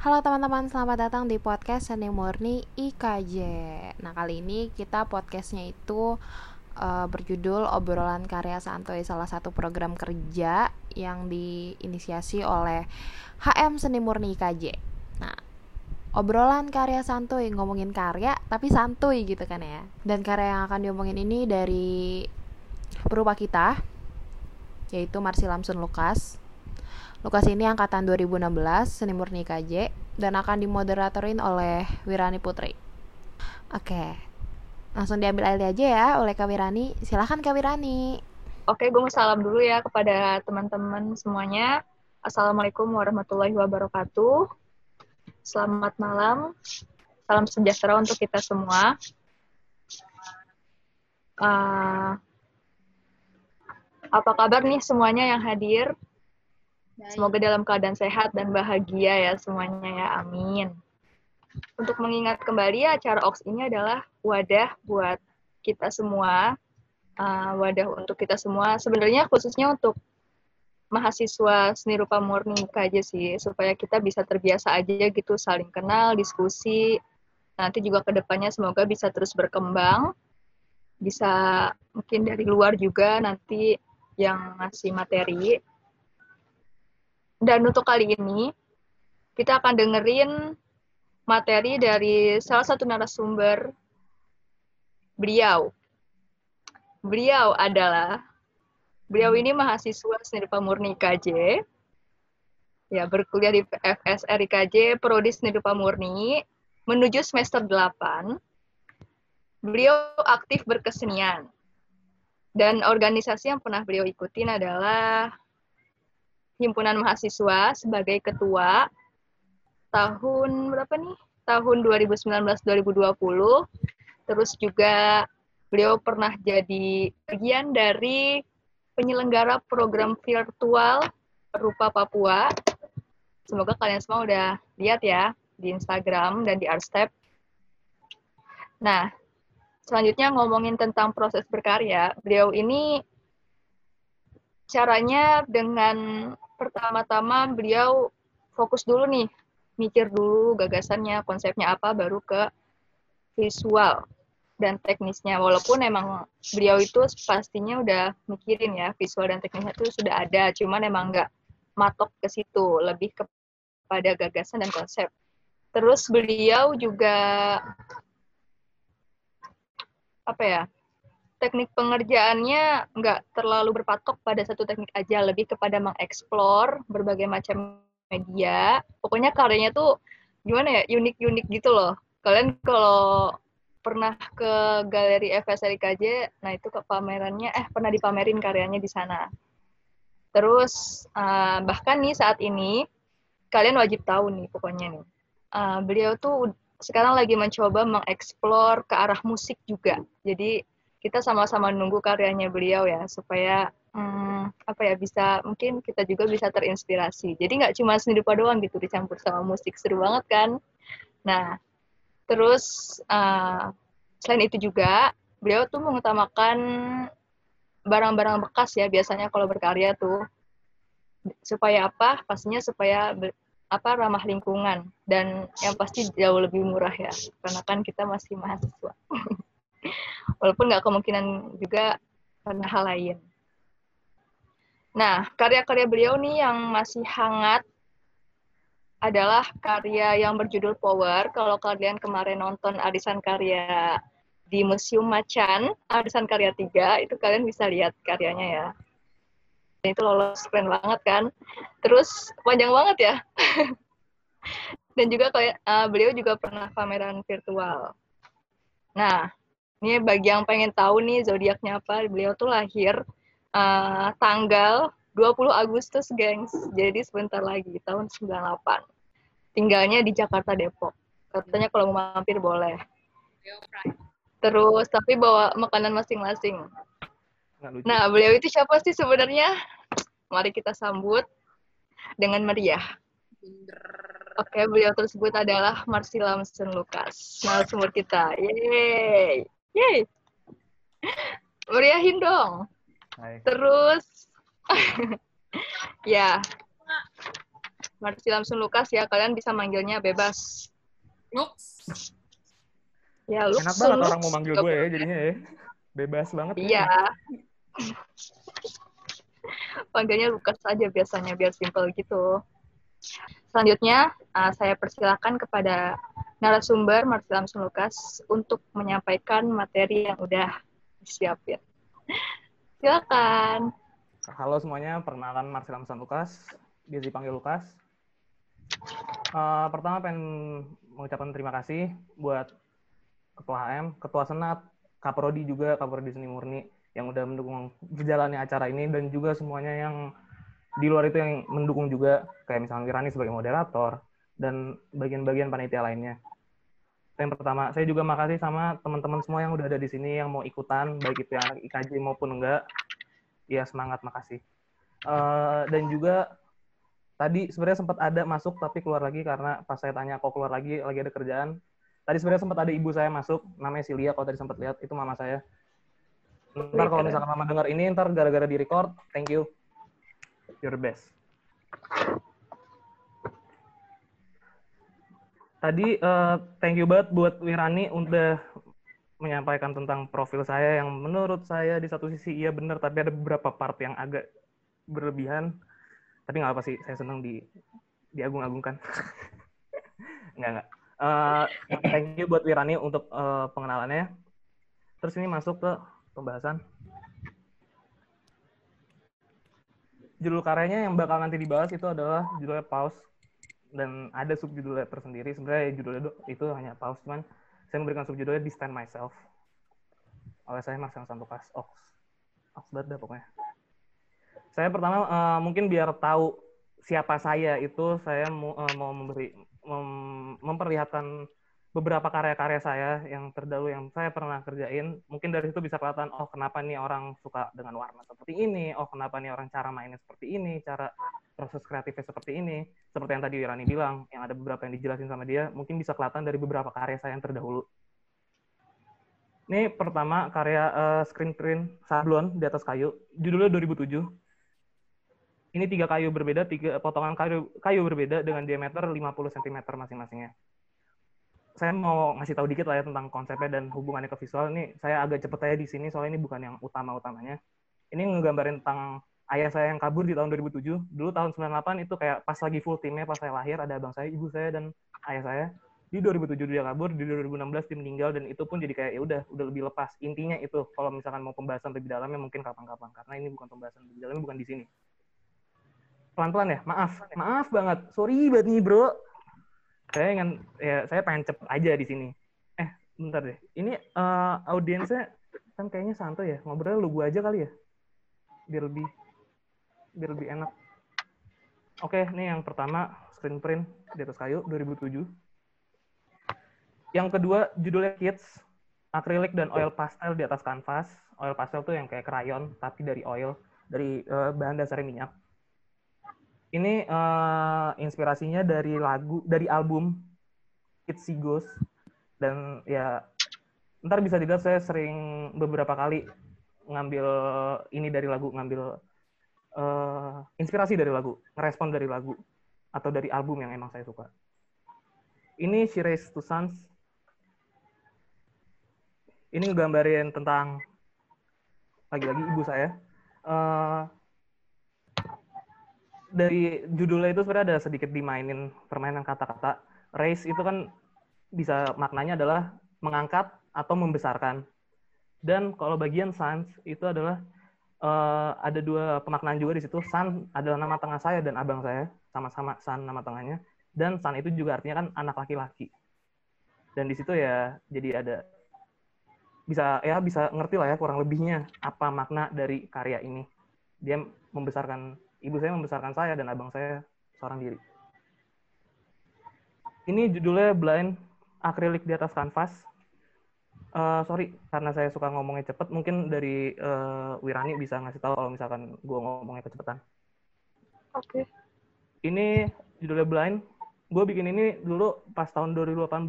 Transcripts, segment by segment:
Halo teman-teman, selamat datang di podcast Seni Murni IKJ. Nah kali ini kita podcastnya itu uh, berjudul obrolan karya santuy salah satu program kerja yang diinisiasi oleh HM Seni Murni IKJ. Nah obrolan karya santuy ngomongin karya tapi santuy gitu kan ya. Dan karya yang akan diomongin ini dari perupa kita yaitu Marsi Lamsun Lukas Lukas ini angkatan 2016, seni murni KJ, dan akan dimoderatorin oleh Wirani Putri. Oke, langsung diambil alih aja ya oleh Kak Wirani. Silahkan Kak Wirani. Oke, gue mau salam dulu ya kepada teman-teman semuanya. Assalamualaikum warahmatullahi wabarakatuh. Selamat malam. Salam sejahtera untuk kita semua. Uh, apa kabar nih semuanya yang hadir? Semoga dalam keadaan sehat dan bahagia ya semuanya ya. Amin. Untuk mengingat kembali acara OX ini adalah wadah buat kita semua, uh, wadah untuk kita semua. Sebenarnya khususnya untuk mahasiswa seni rupa murni aja sih, supaya kita bisa terbiasa aja gitu saling kenal, diskusi. Nanti juga ke depannya semoga bisa terus berkembang, bisa mungkin dari luar juga nanti yang ngasih materi dan untuk kali ini, kita akan dengerin materi dari salah satu narasumber beliau. Beliau adalah, beliau ini mahasiswa seni rupa murni KJ, ya berkuliah di FSR IKJ, Prodi Seni Rupa Murni, menuju semester 8. Beliau aktif berkesenian. Dan organisasi yang pernah beliau ikutin adalah himpunan mahasiswa sebagai ketua tahun berapa nih? Tahun 2019-2020. Terus juga beliau pernah jadi bagian dari penyelenggara program virtual Rupa Papua. Semoga kalian semua udah lihat ya di Instagram dan di Artstep. Nah, selanjutnya ngomongin tentang proses berkarya. Beliau ini caranya dengan pertama-tama beliau fokus dulu nih, mikir dulu gagasannya, konsepnya apa, baru ke visual dan teknisnya. Walaupun emang beliau itu pastinya udah mikirin ya, visual dan teknisnya itu sudah ada, cuman emang nggak matok ke situ, lebih kepada gagasan dan konsep. Terus beliau juga apa ya teknik pengerjaannya nggak terlalu berpatok pada satu teknik aja, lebih kepada mengeksplor berbagai macam media. Pokoknya karyanya tuh gimana ya, unik-unik gitu loh. Kalian kalau pernah ke galeri FSRI KJ, nah itu ke pamerannya, eh pernah dipamerin karyanya di sana. Terus uh, bahkan nih saat ini kalian wajib tahu nih pokoknya nih, uh, beliau tuh sekarang lagi mencoba mengeksplor ke arah musik juga. Jadi kita sama-sama nunggu karyanya beliau ya supaya hmm, apa ya bisa mungkin kita juga bisa terinspirasi. Jadi nggak cuma seni rupa doang gitu dicampur sama musik seru banget kan. Nah terus uh, selain itu juga beliau tuh mengutamakan barang-barang bekas ya biasanya kalau berkarya tuh supaya apa? Pastinya supaya apa ramah lingkungan dan yang pasti jauh lebih murah ya karena kan kita masih mahasiswa. Walaupun nggak kemungkinan juga karena hal lain. Nah, karya-karya beliau nih yang masih hangat adalah karya yang berjudul Power. Kalau kalian kemarin nonton arisan karya di Museum Macan, arisan karya 3, itu kalian bisa lihat karyanya ya. Dan itu lolos keren banget kan. Terus panjang banget ya. Dan juga uh, beliau juga pernah pameran virtual. Nah, ini bagi yang pengen tahu nih zodiaknya apa, beliau tuh lahir uh, tanggal 20 Agustus, gengs. Jadi sebentar lagi, tahun 98. Tinggalnya di Jakarta Depok. Katanya kalau mau mampir boleh. Terus, tapi bawa makanan masing-masing. Nah, beliau itu siapa sih sebenarnya? Mari kita sambut dengan meriah. Oke, beliau tersebut adalah Marsila Mesin Lukas, narasumber kita. Yeay! Yeay. Meriahin dong. Hai. Terus ya. Marsi Lamsun Lukas ya, kalian bisa manggilnya bebas. Lux. Ya, Lux. Enak banget Lux. orang mau manggil gue ya jadinya ya. Bebas banget. ya. Iya. Panggilnya Lukas aja biasanya, biar simple gitu. Selanjutnya, uh, saya persilakan kepada narasumber Marsi Lamsun Lukas untuk menyampaikan materi yang udah disiapin. Silakan. Halo semuanya, perkenalan Marcel Amsan Lukas, biasa dipanggil Lukas. Eh, pertama pengen mengucapkan terima kasih buat Ketua HM, Ketua Senat, Kaprodi juga, Kaprodi Seni Murni yang udah mendukung berjalannya acara ini dan juga semuanya yang di luar itu yang mendukung juga kayak misalnya Wirani sebagai moderator dan bagian-bagian panitia lainnya. Yang pertama, saya juga makasih sama teman-teman semua yang udah ada di sini yang mau ikutan, baik itu yang anak IKJ maupun enggak. Ya semangat, makasih. Eh, dan juga tadi sebenarnya sempat ada masuk tapi keluar lagi karena pas saya tanya kok keluar lagi lagi ada kerjaan. Tadi sebenarnya sempat ada ibu saya masuk, namanya Silia kalau tadi sempat lihat itu mama saya. Ntar kalau misalkan mama dengar ini ntar gara-gara di record, thank you. You're the best. Tadi eh, thank you banget buat Wirani udah menyampaikan tentang profil saya yang menurut saya di satu sisi iya benar tapi ada beberapa part yang agak berlebihan. Tapi nggak apa sih, saya senang di diagung-agungkan. nggak nggak. Eh, thank you buat Wirani untuk eh, pengenalannya. Terus ini masuk ke pembahasan. Judul karyanya yang bakal nanti dibahas itu adalah judulnya Pause dan ada subjudulnya tersendiri. Sebenarnya judulnya itu hanya Pause, cuman saya memberikan subjudulnya Distant Myself. Oleh saya Mas Santokas Ox. Ox banget pokoknya. Saya pertama eh, mungkin biar tahu siapa saya itu saya mau, eh, mau memberi mem- memperlihatkan beberapa karya-karya saya yang terdahulu yang saya pernah kerjain. Mungkin dari situ bisa kelihatan oh kenapa nih orang suka dengan warna seperti ini, oh kenapa nih orang cara mainnya seperti ini, cara proses kreatifnya seperti ini. Seperti yang tadi Wirani bilang, yang ada beberapa yang dijelasin sama dia, mungkin bisa kelihatan dari beberapa karya saya yang terdahulu. Ini pertama karya eh, screen print sablon di atas kayu, judulnya 2007. Ini tiga kayu berbeda, tiga potongan kayu, kayu berbeda dengan diameter 50 cm masing-masingnya. Saya mau ngasih tahu dikit lah ya tentang konsepnya dan hubungannya ke visual. Ini saya agak cepet aja di sini, soalnya ini bukan yang utama-utamanya. Ini ngegambarin tentang ayah saya yang kabur di tahun 2007. Dulu tahun 98 itu kayak pas lagi full timnya pas saya lahir, ada abang saya, ibu saya, dan ayah saya. Di 2007 dia kabur, di 2016 dia meninggal, dan itu pun jadi kayak ya udah, udah lebih lepas. Intinya itu, kalau misalkan mau pembahasan lebih dalamnya mungkin kapan-kapan, karena ini bukan pembahasan lebih dalamnya, bukan di sini. Pelan-pelan ya, maaf, maaf banget. Sorry banget nih bro. Saya ingin, ya saya pengen cepet aja di sini. Eh, bentar deh. Ini eh, audiensnya kan kayaknya santai ya. Ngobrolnya lu gua aja kali ya. Biar lebih biar lebih enak. Oke, ini yang pertama screen print di atas kayu 2007. Yang kedua judulnya Kids, akrilik dan oil pastel di atas kanvas. Oil pastel tuh yang kayak krayon tapi dari oil, dari eh, bahan dasarnya minyak. Ini eh, inspirasinya dari lagu dari album See Ghost dan ya ntar bisa dilihat saya sering beberapa kali ngambil ini dari lagu ngambil eh, inspirasi dari lagu ngerespon dari lagu atau dari album yang emang saya suka. Ini She Raised Two Sons. Ini ngegambarin tentang lagi-lagi ibu saya. Eh, dari judulnya itu sebenarnya ada sedikit dimainin permainan kata-kata raise itu kan bisa maknanya adalah mengangkat atau membesarkan. Dan kalau bagian sons itu adalah eh, ada dua pemaknaan juga di situ. Son adalah nama tengah saya dan abang saya, sama-sama son nama tengahnya. Dan son itu juga artinya kan anak laki-laki. Dan di situ ya jadi ada bisa ya bisa ngerti lah ya kurang lebihnya apa makna dari karya ini. Dia membesarkan ibu saya membesarkan saya dan abang saya seorang diri. Ini judulnya Blind akrilik di atas kanvas. Eh, sorry, karena saya suka ngomongnya cepet, mungkin dari eh, Wirani bisa ngasih tahu kalau misalkan gue ngomongnya kecepatan. Oke. Ini judulnya Blind. Gue bikin ini dulu pas tahun 2018.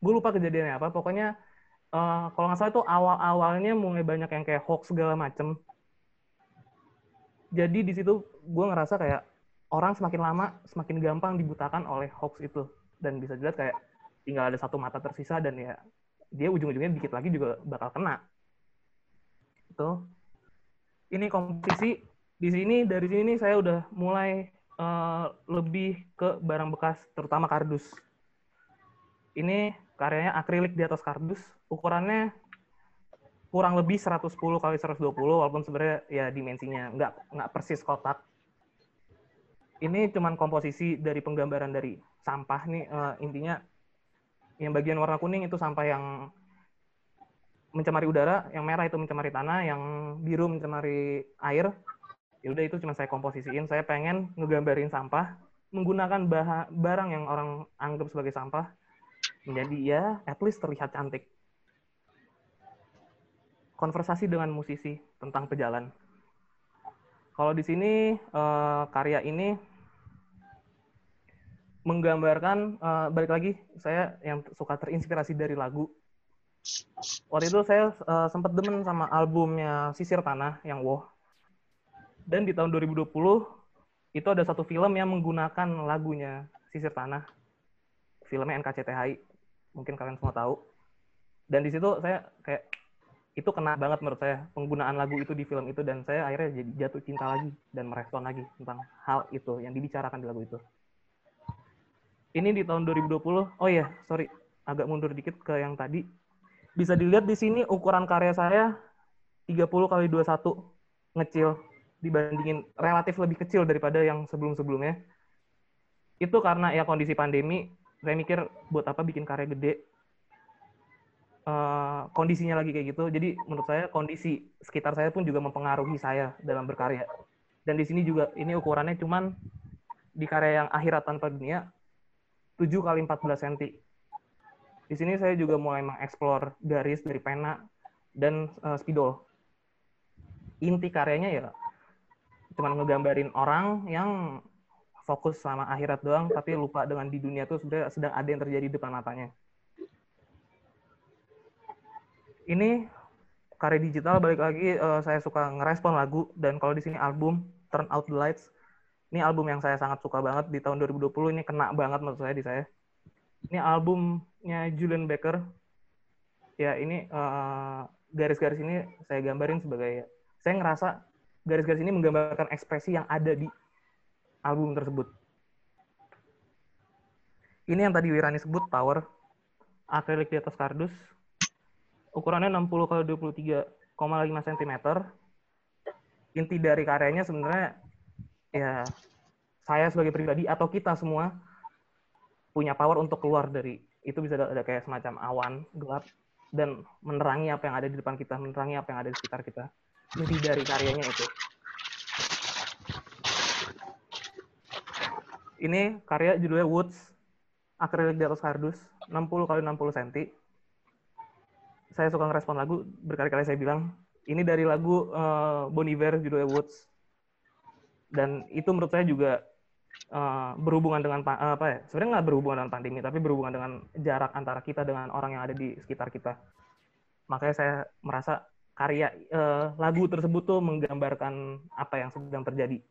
Gue lupa kejadiannya apa. Pokoknya eh, kalau nggak salah itu awal-awalnya mulai banyak yang kayak hoax segala macem. Jadi di situ gue ngerasa kayak orang semakin lama semakin gampang dibutakan oleh hoax itu. Dan bisa dilihat kayak tinggal ada satu mata tersisa dan ya dia ujung-ujungnya dikit lagi juga bakal kena. Itu ini komposisi di sini dari sini saya udah mulai uh, lebih ke barang bekas terutama kardus. Ini karyanya akrilik di atas kardus. Ukurannya kurang lebih 110 kali 120 walaupun sebenarnya ya dimensinya nggak nggak persis kotak ini cuman komposisi dari penggambaran dari sampah nih uh, intinya yang bagian warna kuning itu sampah yang mencemari udara, yang merah itu mencemari tanah, yang biru mencemari air. Ya udah itu cuma saya komposisiin. Saya pengen ngegambarin sampah menggunakan bahan, barang yang orang anggap sebagai sampah menjadi ya at least terlihat cantik. Konversasi dengan musisi tentang pejalan. Kalau di sini uh, karya ini menggambarkan uh, balik lagi saya yang suka terinspirasi dari lagu. Waktu itu saya uh, sempat demen sama albumnya Sisir Tanah yang Wow. Dan di tahun 2020 itu ada satu film yang menggunakan lagunya Sisir Tanah. Filmnya NKCTHI. Mungkin kalian semua tahu. Dan di situ saya kayak itu kena banget menurut saya penggunaan lagu itu di film itu dan saya akhirnya jadi jatuh cinta lagi dan merespon lagi tentang hal itu yang dibicarakan di lagu itu ini di tahun 2020. Oh iya, sorry, agak mundur dikit ke yang tadi. Bisa dilihat di sini ukuran karya saya 30 kali 21 ngecil dibandingin relatif lebih kecil daripada yang sebelum-sebelumnya. Itu karena ya kondisi pandemi, saya mikir buat apa bikin karya gede. Uh, kondisinya lagi kayak gitu. Jadi menurut saya kondisi sekitar saya pun juga mempengaruhi saya dalam berkarya. Dan di sini juga ini ukurannya cuman di karya yang akhirat tanpa dunia 7 kali 14 cm. Di sini saya juga mulai mengeksplor garis dari pena dan uh, spidol. Inti karyanya ya cuma ngegambarin orang yang fokus sama akhirat doang, tapi lupa dengan di dunia tuh sebenarnya sedang ada yang terjadi di depan matanya. Ini karya digital balik lagi uh, saya suka ngerespon lagu dan kalau di sini album Turn Out the Lights ini album yang saya sangat suka banget di tahun 2020 ini kena banget menurut saya di saya. Ini albumnya Julian Baker. Ya ini eh, garis-garis uh, ini saya gambarin sebagai saya ngerasa garis-garis ini menggambarkan ekspresi yang ada di album tersebut. Ini yang tadi Wirani sebut power akrilik di atas kardus. Ukurannya 60 kali 23,5 cm. Inti dari karyanya sebenarnya ya saya sebagai pribadi atau kita semua punya power untuk keluar dari itu bisa ada, kayak semacam awan gelap dan menerangi apa yang ada di depan kita, menerangi apa yang ada di sekitar kita. Inti dari karyanya itu. Ini karya judulnya Woods, akrilik di atas kardus, 60 kali 60 cm. Saya suka ngerespon lagu, berkali-kali saya bilang, ini dari lagu uh, Bon Iver judulnya Woods. Dan itu menurut saya juga uh, berhubungan dengan apa ya sebenarnya nggak berhubungan dengan pandemi tapi berhubungan dengan jarak antara kita dengan orang yang ada di sekitar kita. Makanya saya merasa karya uh, lagu tersebut tuh menggambarkan apa yang sedang terjadi.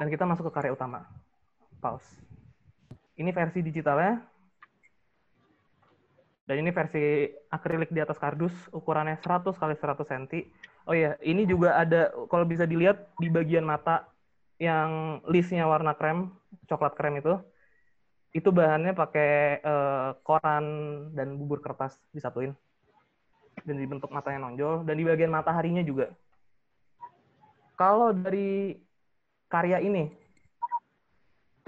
Dan kita masuk ke karya utama pause ini versi digitalnya dan ini versi akrilik di atas kardus ukurannya 100 kali 100 cm Oh iya, ini juga ada kalau bisa dilihat di bagian mata yang listnya warna krem, coklat krem itu, itu bahannya pakai uh, koran dan bubur kertas disatuin dan dibentuk matanya nonjol dan di bagian mataharinya juga. Kalau dari karya ini,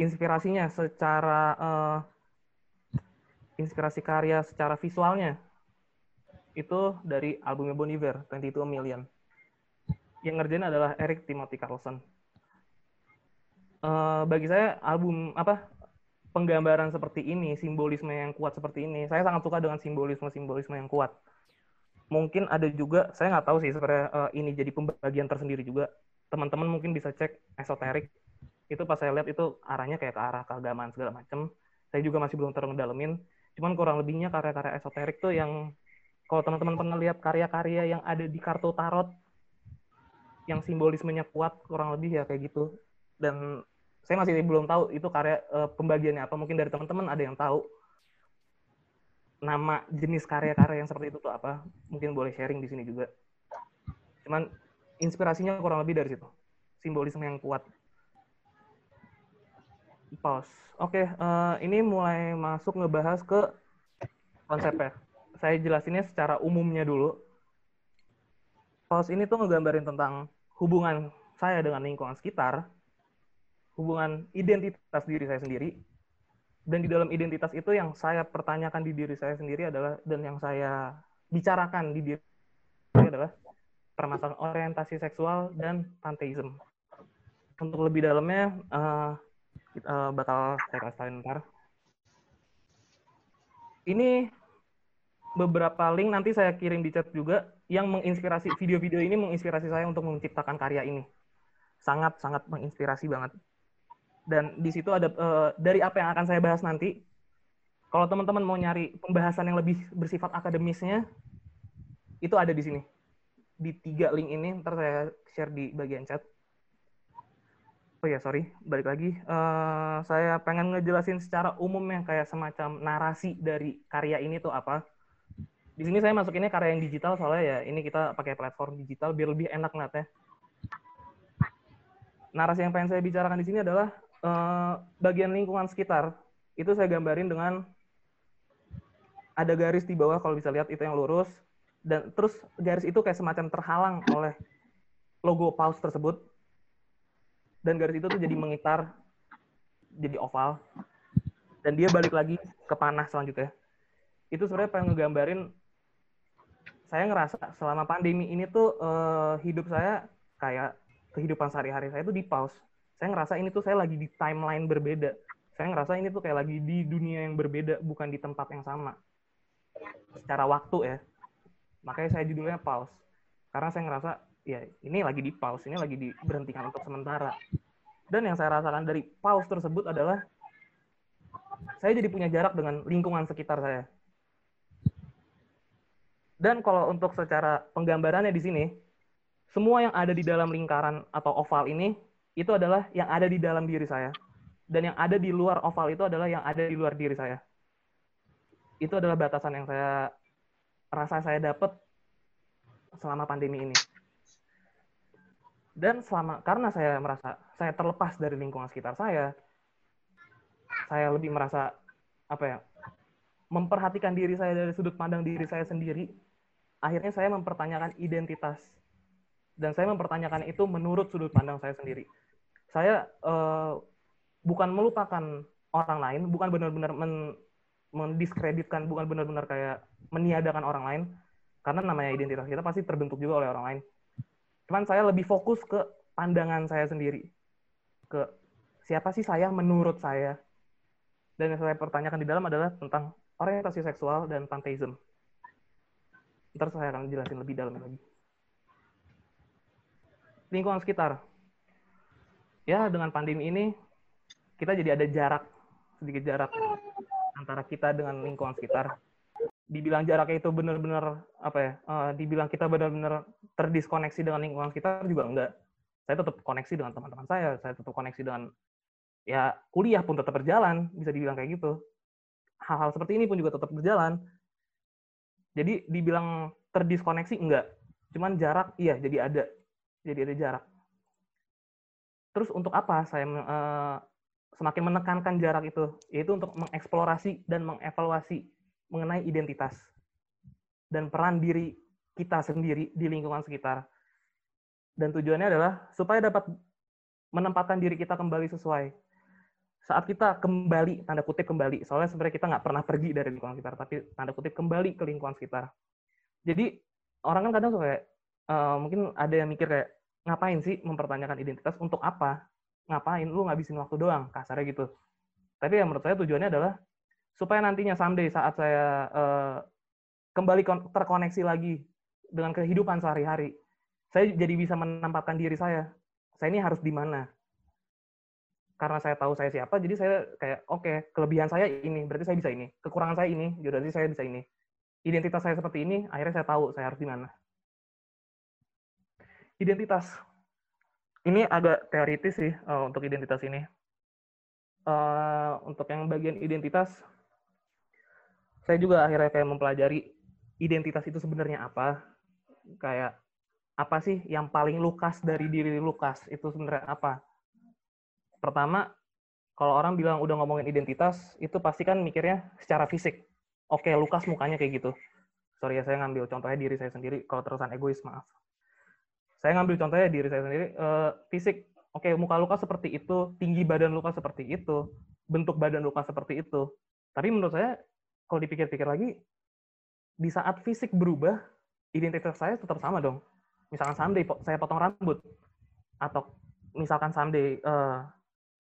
inspirasinya secara uh, inspirasi karya secara visualnya itu dari albumnya Bon Iver, 22 Million. Yang ngerjain adalah Eric Timothy Carlson. Uh, bagi saya album apa penggambaran seperti ini, simbolisme yang kuat seperti ini, saya sangat suka dengan simbolisme-simbolisme yang kuat. Mungkin ada juga, saya nggak tahu sih sebenarnya uh, ini jadi pembagian tersendiri juga. Teman-teman mungkin bisa cek esoterik. Itu pas saya lihat itu arahnya kayak ke arah keagamaan segala macam. Saya juga masih belum terlalu ngedalemin. Cuman kurang lebihnya karya-karya esoterik tuh yang kalau teman-teman pernah lihat karya-karya yang ada di kartu tarot yang simbolismenya kuat kurang lebih ya kayak gitu. Dan saya masih belum tahu itu karya uh, pembagiannya apa. Mungkin dari teman-teman ada yang tahu nama jenis karya-karya yang seperti itu tuh apa. Mungkin boleh sharing di sini juga. Cuman inspirasinya kurang lebih dari situ. Simbolisme yang kuat pause. Oke okay, uh, eh, ini mulai masuk ngebahas ke konsepnya. Saya jelasinnya secara umumnya dulu. Pause ini tuh ngegambarin tentang hubungan saya dengan lingkungan sekitar hubungan identitas diri saya sendiri dan di dalam identitas itu yang saya pertanyakan di diri saya sendiri adalah dan yang saya bicarakan di diri saya adalah permasalahan orientasi seksual dan panteisme. Untuk lebih dalamnya uh, uh, bakal saya kasih ntar. Ini beberapa link nanti saya kirim di chat juga yang menginspirasi video-video ini menginspirasi saya untuk menciptakan karya ini. Sangat sangat menginspirasi banget dan di situ ada uh, dari apa yang akan saya bahas nanti. Kalau teman-teman mau nyari pembahasan yang lebih bersifat akademisnya, itu ada di sini. Di tiga link ini, ntar saya share di bagian chat. Oh ya, sorry, balik lagi. Uh, saya pengen ngejelasin secara umum ya, kayak semacam narasi dari karya ini tuh apa. Di sini saya masukinnya karya yang digital, soalnya ya ini kita pakai platform digital biar lebih enak ngeliatnya. Narasi yang pengen saya bicarakan di sini adalah uh, bagian lingkungan sekitar itu saya gambarin dengan ada garis di bawah kalau bisa lihat itu yang lurus dan terus garis itu kayak semacam terhalang oleh logo paus tersebut dan garis itu tuh jadi mengitar jadi oval. Dan dia balik lagi ke panah selanjutnya. Itu sebenarnya pengen ngegambarin saya ngerasa selama pandemi ini tuh uh, hidup saya kayak kehidupan sehari-hari saya tuh di pause. Saya ngerasa ini tuh saya lagi di timeline berbeda. Saya ngerasa ini tuh kayak lagi di dunia yang berbeda bukan di tempat yang sama. Secara waktu ya. Makanya saya judulnya pause. Karena saya ngerasa ya ini lagi di pause ini lagi diberhentikan untuk sementara dan yang saya rasakan dari pause tersebut adalah saya jadi punya jarak dengan lingkungan sekitar saya dan kalau untuk secara penggambarannya di sini semua yang ada di dalam lingkaran atau oval ini itu adalah yang ada di dalam diri saya. Dan yang ada di luar oval itu adalah yang ada di luar diri saya. Itu adalah batasan yang saya rasa saya dapat selama pandemi ini. Dan selama karena saya merasa saya terlepas dari lingkungan sekitar saya, saya lebih merasa apa ya? memperhatikan diri saya dari sudut pandang diri saya sendiri. Akhirnya saya mempertanyakan identitas dan saya mempertanyakan itu menurut sudut pandang saya sendiri saya uh, bukan melupakan orang lain, bukan benar-benar men mendiskreditkan, bukan benar-benar kayak meniadakan orang lain, karena namanya identitas kita pasti terbentuk juga oleh orang lain. Cuman saya lebih fokus ke pandangan saya sendiri, ke siapa sih saya menurut saya. Dan yang saya pertanyakan di dalam adalah tentang orientasi seksual dan pantheism. Ntar saya akan jelasin lebih dalam lagi. Lingkungan sekitar ya dengan pandemi ini kita jadi ada jarak sedikit jarak antara kita dengan lingkungan sekitar. Dibilang jaraknya itu benar-benar apa ya? Uh, dibilang kita benar-benar terdiskoneksi dengan lingkungan sekitar juga enggak. Saya tetap koneksi dengan teman-teman saya, saya tetap koneksi dengan ya kuliah pun tetap berjalan, bisa dibilang kayak gitu. Hal-hal seperti ini pun juga tetap berjalan. Jadi dibilang terdiskoneksi enggak. Cuman jarak iya jadi ada. Jadi ada jarak. Terus untuk apa saya uh, semakin menekankan jarak itu? Yaitu untuk mengeksplorasi dan mengevaluasi mengenai identitas dan peran diri kita sendiri di lingkungan sekitar. Dan tujuannya adalah supaya dapat menempatkan diri kita kembali sesuai. Saat kita kembali, tanda kutip kembali, soalnya sebenarnya kita nggak pernah pergi dari lingkungan sekitar, tapi tanda kutip kembali ke lingkungan sekitar. Jadi orang kan kadang suka kayak, uh, mungkin ada yang mikir kayak, ngapain sih mempertanyakan identitas untuk apa? Ngapain lu ngabisin waktu doang, kasarnya gitu. Tapi yang menurut saya tujuannya adalah supaya nantinya someday saat saya uh, kembali terkoneksi lagi dengan kehidupan sehari-hari, saya jadi bisa menempatkan diri saya. Saya ini harus di mana? Karena saya tahu saya siapa, jadi saya kayak oke, okay, kelebihan saya ini, berarti saya bisa ini. Kekurangan saya ini, berarti saya bisa ini. Identitas saya seperti ini, akhirnya saya tahu saya harus di mana identitas. ini agak teoritis sih uh, untuk identitas ini. Uh, untuk yang bagian identitas, saya juga akhirnya kayak mempelajari identitas itu sebenarnya apa. Kayak apa sih yang paling Lukas dari diri Lukas itu sebenarnya apa? Pertama, kalau orang bilang udah ngomongin identitas, itu pasti kan mikirnya secara fisik. Oke, Lukas mukanya kayak gitu. Sorry ya, saya ngambil contohnya diri saya sendiri. Kalau terusan egois, maaf saya ngambil contohnya diri saya sendiri uh, fisik oke muka luka seperti itu tinggi badan luka seperti itu bentuk badan luka seperti itu tapi menurut saya kalau dipikir-pikir lagi di saat fisik berubah identitas saya tetap sama dong. Misalkan someday saya potong rambut. Atau misalkan someday uh,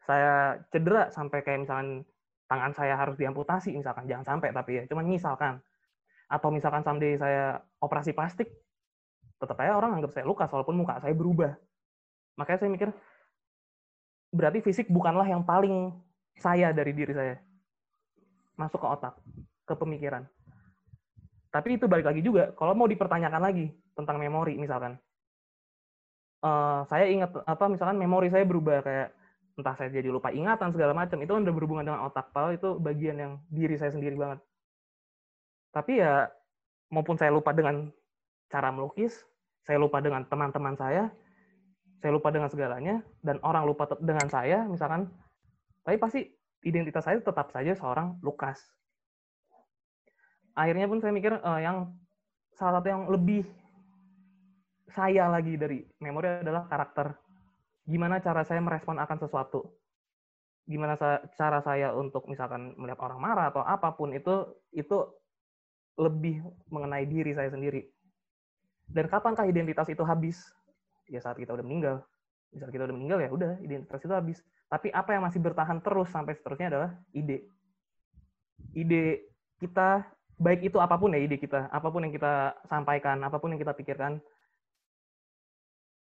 saya cedera sampai kayak misalkan tangan saya harus diamputasi misalkan. Jangan sampai tapi ya cuman misalkan. Atau misalkan someday saya operasi plastik tetap aja orang anggap saya luka walaupun muka saya berubah. Makanya saya mikir, berarti fisik bukanlah yang paling saya dari diri saya. Masuk ke otak, ke pemikiran. Tapi itu balik lagi juga, kalau mau dipertanyakan lagi tentang memori misalkan. Uh, saya ingat apa misalkan memori saya berubah kayak entah saya jadi lupa ingatan segala macam itu kan udah berhubungan dengan otak padahal itu bagian yang diri saya sendiri banget tapi ya maupun saya lupa dengan cara melukis saya lupa dengan teman-teman saya, saya lupa dengan segalanya, dan orang lupa dengan saya, misalkan, tapi pasti identitas saya tetap saja seorang Lukas. Akhirnya pun saya mikir uh, yang salah satu yang lebih saya lagi dari memori adalah karakter. Gimana cara saya merespon akan sesuatu. Gimana cara saya untuk misalkan melihat orang marah atau apa pun itu itu lebih mengenai diri saya sendiri dan kapankah identitas itu habis? Ya saat kita udah meninggal. Misal kita udah meninggal ya udah identitas itu habis. Tapi apa yang masih bertahan terus sampai seterusnya adalah ide. Ide kita baik itu apa pun ya ide kita, apa pun yang kita sampaikan, apa pun yang kita pikirkan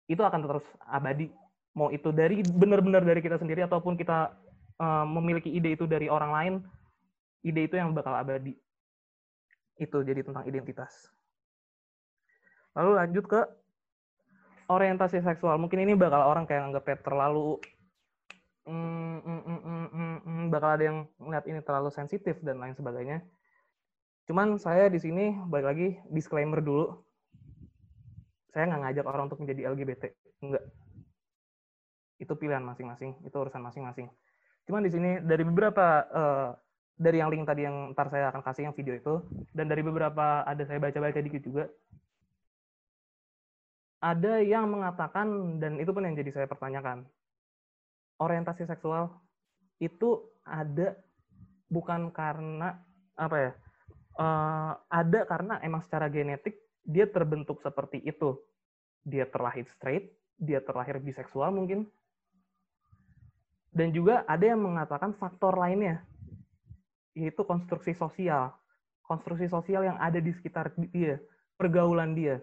itu akan terus abadi. Mau itu dari benar-benar dari kita sendiri ataupun kita uh, memiliki ide itu dari orang lain, ide itu yang bakal abadi. Itu jadi tentang identitas. Lalu lanjut ke orientasi seksual. Mungkin ini bakal orang kayak anggapnya terlalu mm, mm, mm, mm, mm, mm, bakal ada yang ngeliat ini terlalu sensitif dan lain sebagainya. Cuman saya di sini balik lagi disclaimer dulu. Saya nggak ngajak orang untuk menjadi LGBT, enggak. Itu pilihan masing-masing, itu urusan masing-masing. Cuman di sini dari beberapa uh, dari yang link tadi yang ntar saya akan kasih yang video itu dan dari beberapa ada saya baca-baca dikit juga ada yang mengatakan dan itu pun yang jadi saya pertanyakan orientasi seksual itu ada bukan karena apa ya uh, ada karena emang secara genetik dia terbentuk seperti itu. Dia terlahir straight dia terlahir biseksual mungkin. Dan juga ada yang mengatakan faktor lainnya yaitu konstruksi sosial. Konstruksi sosial yang ada di sekitar dia pergaulan dia.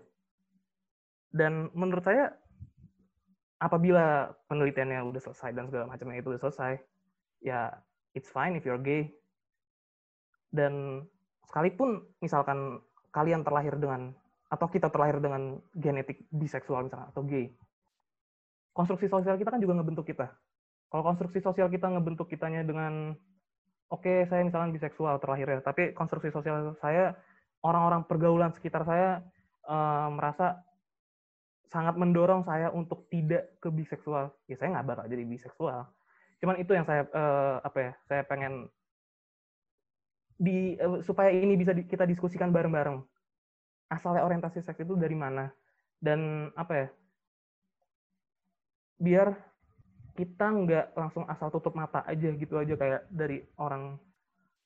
Dan menurut saya apabila penelitiannya udah selesai dan segala macamnya itu udah selesai ya it's fine if you're gay. Dan sekalipun misalkan kalian terlahir dengan atau kita terlahir dengan genetik biseksual misalkan atau gay konstruksi sosial kita kan juga ngebentuk kita kalau konstruksi sosial kita ngebentuk kitanya dengan oke okay, saya misalkan biseksual terlahir ya tapi konstruksi sosial saya orang-orang pergaulan sekitar saya uh, merasa sangat mendorong saya untuk tidak ke biseksual. Ya saya nggak bakal jadi biseksual. Cuman itu yang saya uh, apa ya? Saya pengen di uh, supaya ini bisa di, kita diskusikan bareng-bareng. Asalnya orientasi seks itu dari mana? Dan apa ya? Biar kita nggak langsung asal tutup mata aja gitu aja kayak dari orang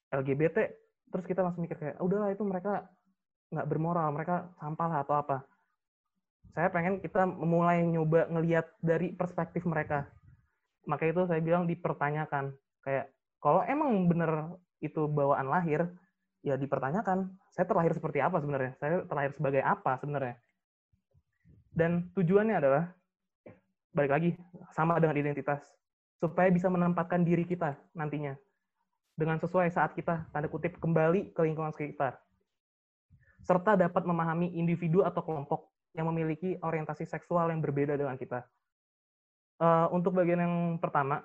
LGBT terus kita langsung mikir kayak udahlah itu mereka nggak bermoral mereka sampah lah atau apa saya pengen kita mulai nyoba ngelihat dari perspektif mereka. Maka itu saya bilang dipertanyakan. Kayak kalau emang bener itu bawaan lahir, ya dipertanyakan. Saya terlahir seperti apa sebenarnya? Saya terlahir sebagai apa sebenarnya? Dan tujuannya adalah balik lagi sama dengan identitas supaya bisa menempatkan diri kita nantinya dengan sesuai saat kita tanda kutip kembali ke lingkungan sekitar serta dapat memahami individu atau kelompok yang memiliki orientasi seksual yang berbeda dengan kita. uh, untuk bagian yang pertama,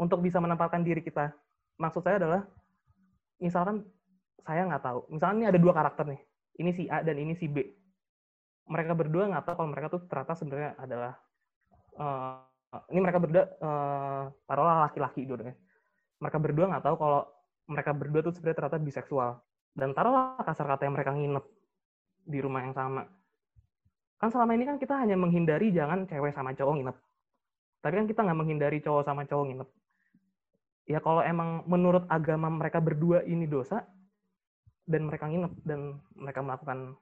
untuk bisa menempatkan diri kita, maksud saya adalah, misalkan saya nggak tahu, misalnya ini ada dua karakter nih, ini si A dan ini si B. Mereka berdua nggak tahu kalau mereka tuh ternyata sebenarnya adalah uh, ini mereka berdua uh, taruhlah laki-laki dua Mereka berdua nggak tahu kalau mereka berdua tuh sebenarnya ternyata biseksual. Dan taruhlah kasar kata yang mereka nginep di rumah yang sama kan selama ini kan kita hanya menghindari jangan cewek sama cowok nginep. Tapi kan kita nggak menghindari cowok sama cowok nginep. Ya kalau emang menurut agama mereka berdua ini dosa, dan mereka nginep, dan mereka melakukan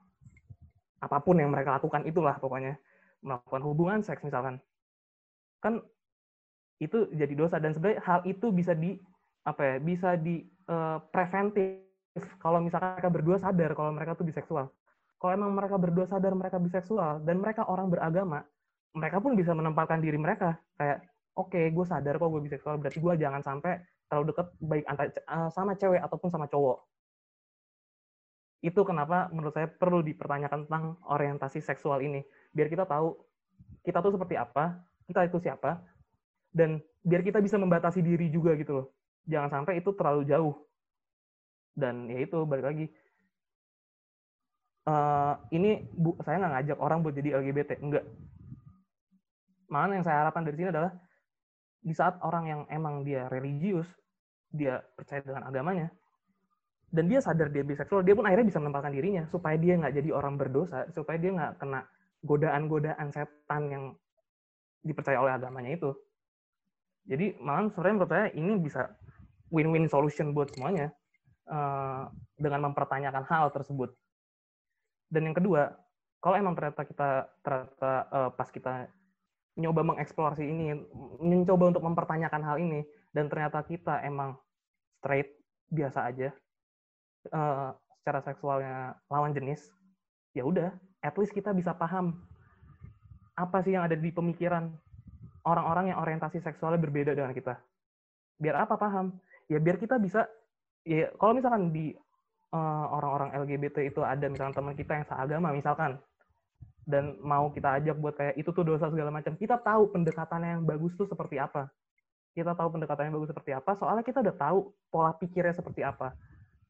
apa pun yang mereka lakukan itulah pokoknya. Melakukan hubungan seks misalkan. Kan itu jadi dosa. Dan sebenarnya hal itu bisa di apa ya bisa di uh, preventif kalau misalkan mereka berdua sadar kalau mereka tuh biseksual kalau emang mereka berdua sadar mereka biseksual dan mereka orang beragama, mereka pun bisa menempatkan diri mereka kayak oke okay, gue sadar kok gue biseksual berarti gue jangan sampai terlalu deket baik antara uh, sama cewek ataupun sama cowok. Itu kenapa menurut saya perlu dipertanyakan tentang orientasi seksual ini biar kita tahu kita tuh seperti apa, kita itu siapa, dan biar kita bisa membatasi diri juga gitu loh. Jangan sampai itu terlalu jauh. Dan ya itu balik lagi uh, ini bu saya nggak ngajak orang buat jadi LGBT enggak malah yang saya harapkan dari sini adalah di saat orang yang emang dia religius dia percaya dengan agamanya dan dia sadar dia biseksual dia pun akhirnya bisa menempatkan dirinya supaya dia nggak jadi orang berdosa supaya dia nggak kena godaan-godaan setan yang dipercaya oleh agamanya itu. Jadi malah sebenarnya menurut saya ini bisa win-win solution buat semuanya uh, dengan mempertanyakan hal tersebut. Dan yang kedua kalau emang ternyata kita ternyata uh, pas kita nyoba mengeksplorasi ini mencoba untuk mempertanyakan hal ini dan ternyata kita emang straight biasa aja uh, secara seksualnya lawan jenis ya udah at least kita bisa paham apa sih yang ada di pemikiran orang-orang yang orientasi seksualnya berbeda dengan kita. Biar apa paham? Ya biar kita bisa ya kalau misalkan di Eh, orang-orang LGBT itu ada misalnya teman kita yang seagama misalkan dan mau kita ajak buat kayak itu tuh dosa segala macam. Kita tahu pendekatan yang bagus tuh seperti apa. Kita tahu pendekatan yang bagus seperti apa soalnya kita udah tahu pola pikirnya seperti apa.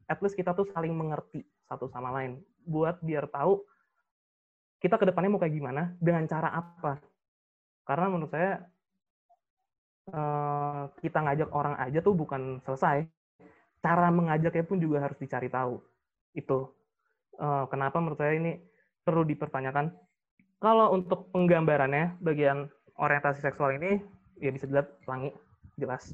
At least kita tuh saling mengerti satu sama lain. Buat biar tahu kita ke depannya mau kayak gimana dengan cara apa. Karena menurut saya eh, kita ngajak orang aja tuh bukan selesai. Cara mengajaknya pun juga harus dicari tahu. Itu. Uh, kenapa menurut saya ini perlu dipertanyakan. Kalau untuk penggambarannya, bagian orientasi seksual ini ya bisa dilihat pelangi jelas.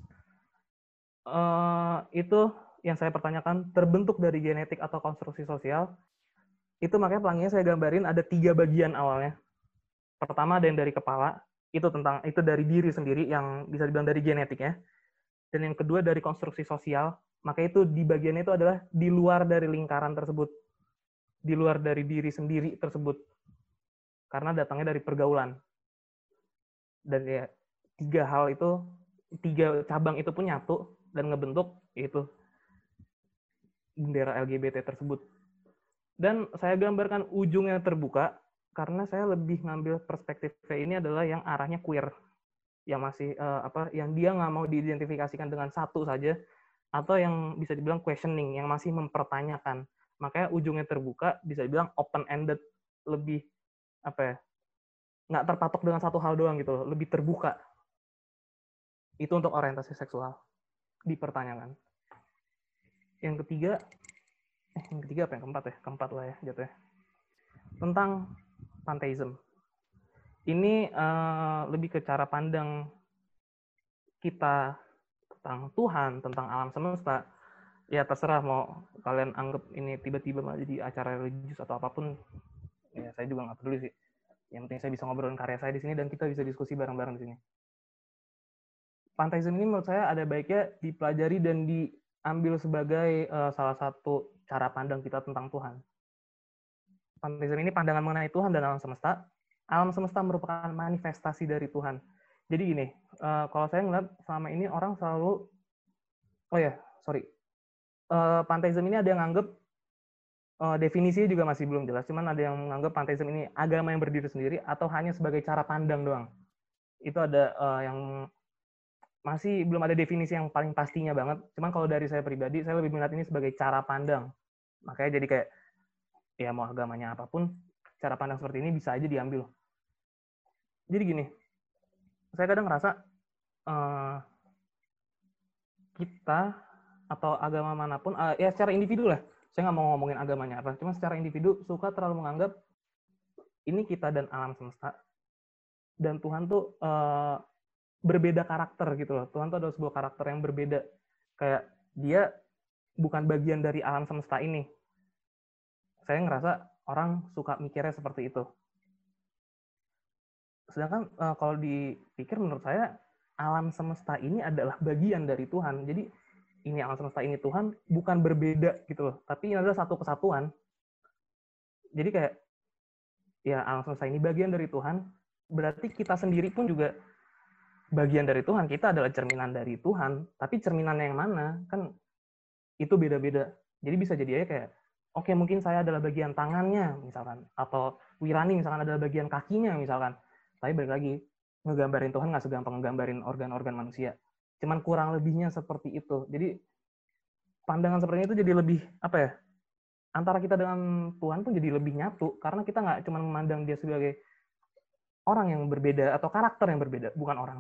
Uh, itu yang saya pertanyakan terbentuk dari genetik atau konstruksi sosial. Itu makanya pelanginya saya gambarin ada tiga bagian awalnya. Pertama ada yang dari kepala, itu tentang itu dari diri sendiri yang bisa dibilang dari genetiknya. Dan yang kedua dari konstruksi sosial, maka itu di bagian itu adalah di luar dari lingkaran tersebut. Di luar dari diri sendiri tersebut. Karena datangnya dari pergaulan. Dan ya, tiga hal itu, tiga cabang itu pun nyatu dan ngebentuk itu bendera LGBT tersebut. Dan saya gambarkan ujungnya terbuka karena saya lebih ngambil perspektifnya ini adalah yang arahnya queer yang masih uh, apa yang dia nggak mau diidentifikasikan dengan satu saja atau yang bisa dibilang questioning yang masih mempertanyakan makanya ujungnya terbuka bisa dibilang open ended lebih apa ya nggak terpatok dengan satu hal doang gitu lebih terbuka. Itu untuk orientasi seksual dipertanyakan. Yang ketiga eh yang ketiga apa yang keempat ya? Keempat lah ya jatuhnya. Tentang pantheism ini uh, lebih ke cara pandang kita tentang Tuhan, tentang alam semesta, ya terserah mau kalian anggap ini tiba-tiba jadi acara religius atau apa pun, ya saya juga nggak peduli sih. Yang penting saya bisa ngobrolin karya saya di sini dan kita bisa diskusi bareng-bareng di sini. Pantheism ini menurut saya ada baiknya dipelajari dan diambil sebagai uh, salah satu cara pandang kita tentang Tuhan. Pantheism ini pandangan mengenai Tuhan dan alam semesta. Alam semesta merupakan manifestasi dari Tuhan jadi gini, uh, kalau saya ngeliat selama ini orang selalu, oh ya, sorry, uh, panteisme ini ada yang nganggep uh, definisinya juga masih belum jelas. Cuman ada yang menganggap panteisme ini agama yang berdiri sendiri atau hanya sebagai cara pandang doang. itu ada uh, yang masih belum ada definisi yang paling pastinya banget. Cuman kalau dari saya pribadi, saya lebih melihat ini sebagai cara pandang. Makanya jadi kayak ya mau agamanya apa pun, cara pandang seperti ini bisa aja diambil. Jadi gini, saya kadang ngerasa uh, kita atau agama mana pun, uh, ya secara individu lah, saya nggak mau ngomongin agamanya apa, cuma secara individu suka terlalu menganggap ini kita dan alam semesta dan Tuhan tuh uh, berbeda karakter gitu loh. Tuhan tuh adalah sebuah karakter yang berbeda. Kayak dia bukan bagian dari alam semesta ini. Saya ngerasa orang suka mikirnya seperti itu. Sedangkan uh, kalau dipikir menurut saya alam semesta ini adalah bagian dari Tuhan. Jadi ini alam semesta ini Tuhan bukan berbeda gitu loh, tapi ini adalah satu kesatuan. Jadi kayak ya alam semesta ini bagian dari Tuhan, berarti kita sendiri pun juga bagian dari Tuhan. Kita adalah cerminan dari Tuhan. Tapi cerminan yang mana? Kan itu beda-beda. Jadi bisa jadi aja kayak, oke okay, mungkin saya adalah bagian tangannya, misalkan. Atau Wirani misalkan adalah bagian kakinya, misalkan. Tapi balik lagi, ngegambarin Tuhan nggak segampang ngegambarin organ-organ manusia. Cuman kurang lebihnya seperti itu. Jadi pandangan seperti itu jadi lebih, apa ya, antara kita dengan Tuhan pun jadi lebih nyatu. Karena kita nggak cuma memandang dia sebagai orang yang berbeda atau karakter yang berbeda, bukan orang.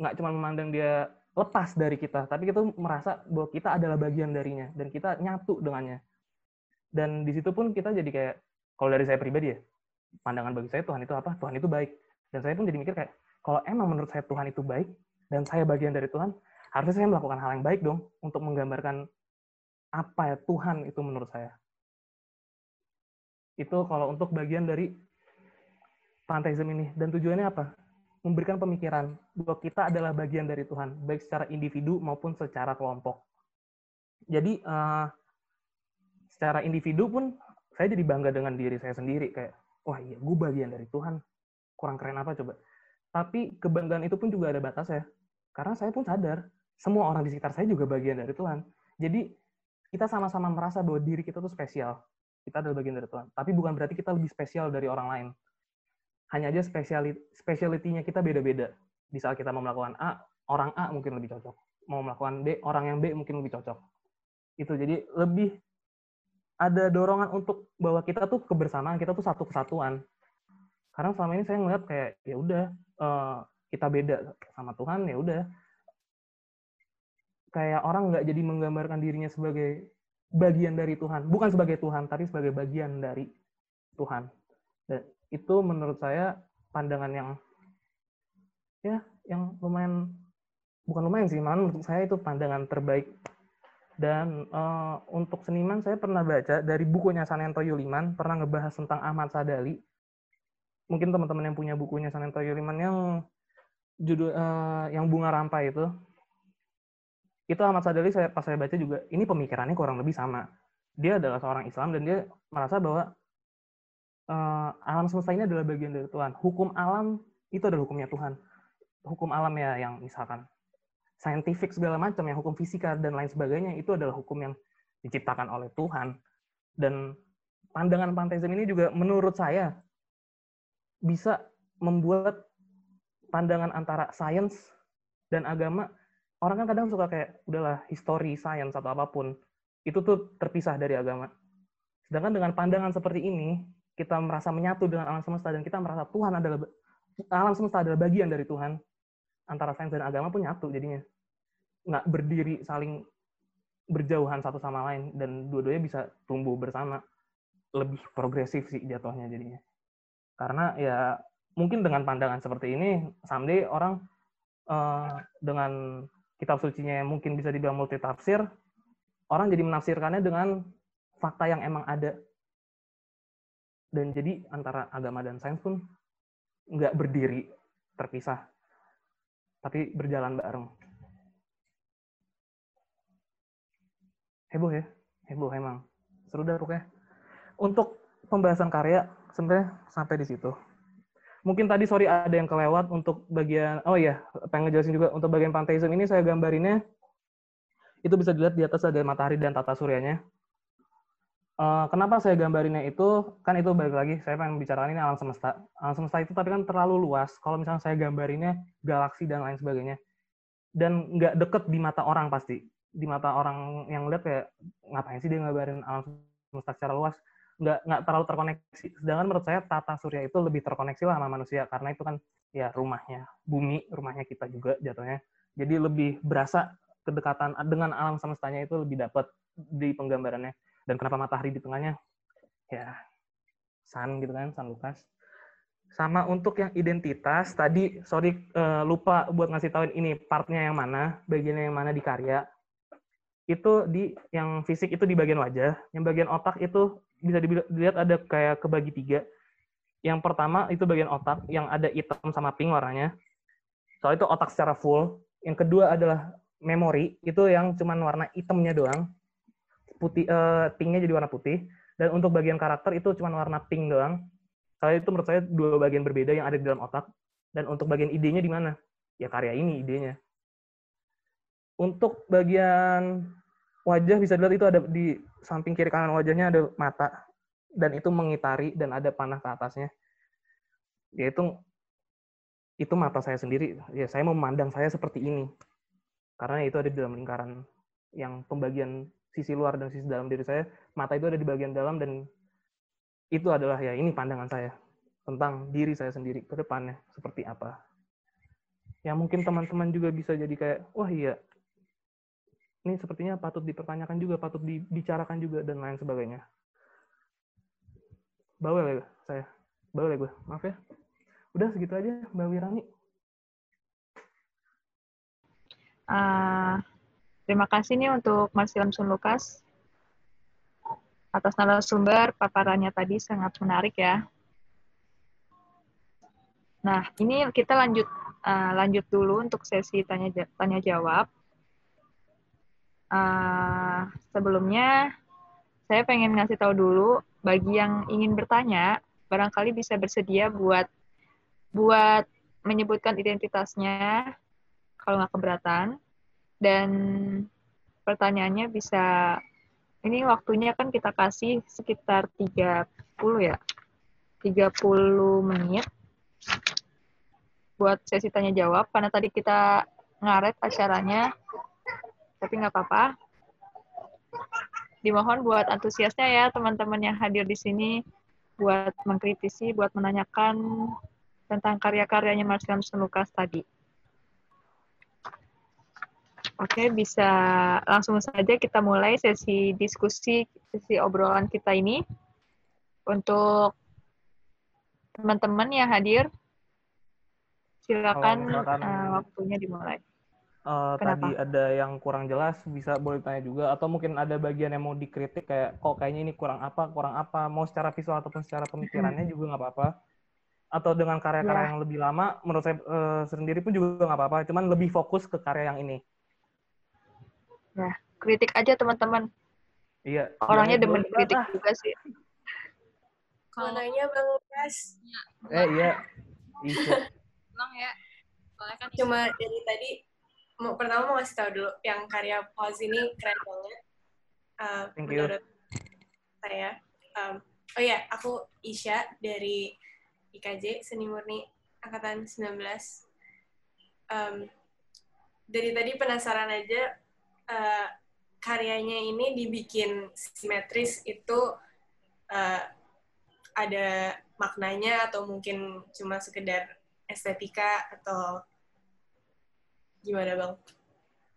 Nggak cuma memandang dia lepas dari kita, tapi kita merasa bahwa kita adalah bagian darinya dan kita nyatu dengannya. Dan di situ pun kita jadi kayak, kalau dari saya pribadi ya, pandangan bagi saya Tuhan itu apa? Tuhan itu baik. Dan saya pun jadi mikir kayak, kalau emang menurut saya Tuhan itu baik, dan saya bagian dari Tuhan, harusnya saya melakukan hal yang baik dong untuk menggambarkan apa ya Tuhan itu menurut saya. Itu kalau untuk bagian dari pantheism ini. Dan tujuannya apa? Memberikan pemikiran bahwa kita adalah bagian dari Tuhan, baik secara individu maupun secara kelompok. Jadi, uh, secara individu pun saya jadi bangga dengan diri saya sendiri. Kayak, wah iya, gue bagian dari Tuhan. Kurang keren apa coba? Tapi kebanggaan itu pun juga ada batas ya. Karena saya pun sadar, semua orang di sekitar saya juga bagian dari Tuhan. Jadi, kita sama-sama merasa bahwa diri kita tuh spesial. Kita adalah bagian dari Tuhan. Tapi bukan berarti kita lebih spesial dari orang lain hanya aja spesialit speciality-nya kita beda-beda. Di saat kita mau melakukan A, orang A mungkin lebih cocok. Mau melakukan B, orang yang B mungkin lebih cocok. Itu jadi lebih ada dorongan untuk bahwa kita tuh kebersamaan, kita tuh satu kesatuan. Karena selama ini saya ngeliat kayak ya udah uh, kita beda sama Tuhan ya udah kayak orang nggak jadi menggambarkan dirinya sebagai bagian dari Tuhan, bukan sebagai Tuhan, tapi sebagai bagian dari Tuhan. Dan itu menurut saya pandangan yang ya yang lumayan bukan lumayan sih, malah menurut saya itu pandangan terbaik. Dan uh, untuk seniman saya pernah baca dari bukunya Sanento Yuliman pernah ngebahas tentang Ahmad Sadali. Mungkin teman-teman yang punya bukunya Sanento Yuliman yang judul uh, yang bunga rampai itu itu Ahmad Sadali saya pas saya baca juga ini pemikirannya kurang lebih sama. Dia adalah seorang Islam dan dia merasa bahwa uh, alam semesta ini adalah bagian dari Tuhan. Hukum alam itu adalah hukumnya Tuhan. Hukum alam ya yang misalkan saintifik segala macam, yang hukum fisika dan lain sebagainya itu adalah hukum yang diciptakan oleh Tuhan. Dan pandangan panteisme ini juga menurut saya bisa membuat pandangan antara sains dan agama orang kan kadang suka kayak udahlah history sains atau apa pun itu tuh terpisah dari agama. Sedangkan dengan pandangan seperti ini kita merasa menyatu dengan alam semesta dan kita merasa Tuhan adalah alam semesta adalah bagian dari Tuhan antara sains dan agama pun nyatu jadinya. Nggak berdiri saling berjauhan satu sama lain dan dua-duanya bisa tumbuh bersama. Lebih progresif sih jatuhnya jadinya karena ya mungkin dengan pandangan seperti ini someday orang uh, dengan kitab sucinya yang mungkin bisa dibilang multi tafsir orang jadi menafsirkannya dengan fakta yang emang ada. Dan jadi antara agama dan sains pun nggak berdiri terpisah tapi berjalan bareng. Heboh ya? Heboh emang. Seru dah pokoknya. Untuk pembahasan karya sebenarnya sampai di situ. Mungkin tadi sorry ada yang kelewat untuk bagian oh ya pengen ngejelasin juga untuk bagian pantheism ini saya gambarinnya itu bisa dilihat di atas ada matahari dan tata suryanya. Uh, kenapa saya gambarinnya itu? Kan itu balik lagi saya pengen bicarakan ini alam semesta. Alam semesta itu tapi kan terlalu luas. Kalau misalnya saya gambarinnya galaksi dan lain sebagainya. Dan nggak deket di mata orang pasti. Di mata orang yang lihat kayak ngapain sih dia ngabarin alam semesta secara luas nggak nggak terlalu terkoneksi. Sedangkan menurut saya tata surya itu lebih terkoneksi lah sama manusia karena itu kan ya rumahnya bumi rumahnya kita juga jatuhnya. Jadi lebih berasa kedekatan dengan alam semestanya itu lebih dapat di penggambarannya. Dan kenapa matahari di tengahnya ya sun gitu kan sun Lukas sama untuk yang identitas tadi sorry uh, lupa buat ngasih tahuin ini partnya yang mana bagiannya yang mana di karya. Itu di yang fisik itu di bagian wajah yang bagian otak itu bisa dilihat ada kayak kebagi tiga. Yang pertama itu bagian otak yang ada hitam sama pink warnanya. Soal itu otak secara full. Yang kedua adalah memori. Itu yang cuman warna hitamnya doang. Putih uh, pinknya jadi warna putih. Dan untuk bagian karakter itu cuma warna pink doang. Kalau itu menurut saya dua bagian berbeda yang ada di dalam otak. Dan untuk bagian idenya di mana? Ya karya ini idenya. Untuk bagian wajah bisa dilihat itu ada di samping kiri kanan wajahnya ada mata dan itu mengitari dan ada panah ke atasnya. Yaitu itu mata saya sendiri. Ya saya memandang saya seperti ini. Karena itu ada di dalam lingkaran yang pembagian sisi luar dan sisi dalam diri saya, mata itu ada di bagian dalam dan itu adalah ya ini pandangan saya tentang diri saya sendiri ke depannya seperti apa. Ya mungkin teman-teman juga bisa jadi kayak, wah iya, ini sepertinya patut dipertanyakan juga, patut dibicarakan juga dan lain sebagainya. Bawel ya saya, bawel ya gue, maaf ya. Udah segitu aja Mbak Wirani. Uh, Terima kasih nih untuk Mas Ilham Lukas atas narasumber paparannya tadi sangat menarik ya. Nah, ini kita lanjut uh, lanjut dulu untuk sesi tanya tanya jawab. Uh, sebelumnya saya pengen ngasih tahu dulu bagi yang ingin bertanya, barangkali bisa bersedia buat buat menyebutkan identitasnya kalau nggak keberatan dan pertanyaannya bisa ini waktunya kan kita kasih sekitar 30 ya. 30 menit buat sesi tanya jawab karena tadi kita ngaret acaranya tapi nggak apa-apa. Dimohon buat antusiasnya ya teman-teman yang hadir di sini buat mengkritisi, buat menanyakan tentang karya-karyanya Marcel Lukas tadi. Oke, bisa langsung saja kita mulai sesi diskusi, sesi obrolan kita ini. Untuk teman-teman yang hadir, silakan uh, waktunya dimulai. Uh, tadi ada yang kurang jelas, bisa boleh tanya juga. Atau mungkin ada bagian yang mau dikritik, kayak kok kayaknya ini kurang apa, kurang apa. Mau secara visual ataupun secara pemikirannya juga nggak apa-apa. Atau dengan karya-karya ya. yang lebih lama, menurut saya uh, sendiri pun juga nggak apa-apa. Cuman lebih fokus ke karya yang ini Nah, kritik aja teman-teman. Iya. Orangnya demen kritik ah. juga sih. Kalau nanya Bang Lukas. Eh iya. Iya. Tenang ya. Soalnya kan cuma dari tadi mau pertama mau ngasih tahu dulu yang karya Paus ini keren banget. Uh, Thank menurut saya. Um, oh ya, aku Isya dari IKJ Seni Murni angkatan 19. Um, dari tadi penasaran aja uh, karyanya ini dibikin simetris itu uh, ada maknanya atau mungkin cuma sekedar estetika atau gimana bang?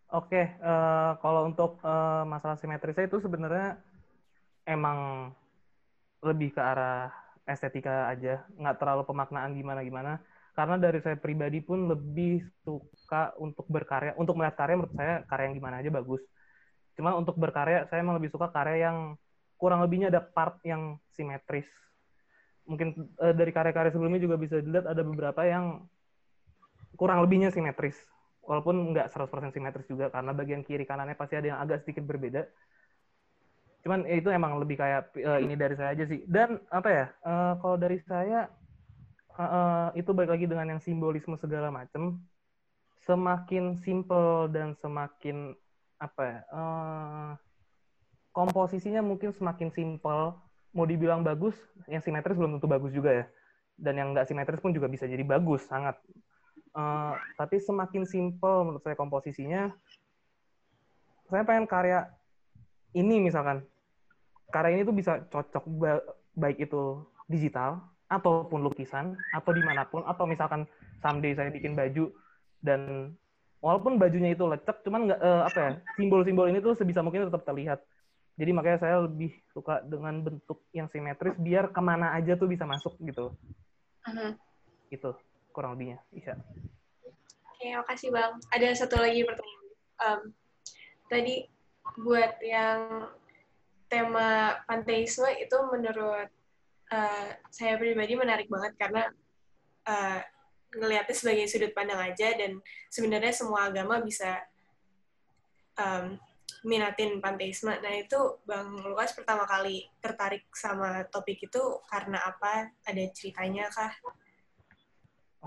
Oke, uh, kalau untuk uh, masalah simetrisnya itu sebenarnya emang lebih ke arah estetika aja, nggak terlalu pemaknaan gimana-gimana. Karena dari saya pribadi pun lebih suka untuk berkarya, untuk melihat karya menurut saya karya yang gimana aja bagus. Cuma untuk berkarya saya emang lebih suka karya yang kurang lebihnya ada part yang simetris. Mungkin uh, dari karya-karya sebelumnya juga bisa dilihat ada beberapa yang kurang lebihnya simetris walaupun nggak 100% simetris juga karena bagian kiri kanannya pasti ada yang agak sedikit berbeda cuman ya itu emang lebih kayak uh, ini dari saya aja sih dan apa ya uh, kalau dari saya uh, uh, itu balik lagi dengan yang simbolisme segala macam semakin simple dan semakin apa ya uh, komposisinya mungkin semakin simpel. Mau dibilang bagus, yang simetris belum tentu bagus juga ya. Dan yang nggak simetris pun juga bisa jadi bagus, sangat. Uh, tapi semakin simpel menurut saya komposisinya, saya pengen karya ini misalkan. Karya ini tuh bisa cocok baik itu digital ataupun lukisan atau di mana pun atau misalkan someday saya bikin baju dan walaupun bajunya itu lecek cuman nggak uh, apa ya simbol-simbol ini tuh sebisa mungkin tetap terlihat jadi makanya saya lebih suka dengan bentuk yang simetris biar ke mana aja tuh bisa masuk gitu uh-huh. itu kurang lebihnya Isya oke makasih bang ada satu lagi pertanyaan um, tadi buat yang tema panteisme itu menurut uh, saya pribadi menarik banget karena uh, ngelihatnya sebagai sudut pandang aja dan sebenarnya semua agama bisa um, minatin panteisme. Nah itu Bang Lukas pertama kali tertarik sama topik itu karena apa? Ada ceritanya kah?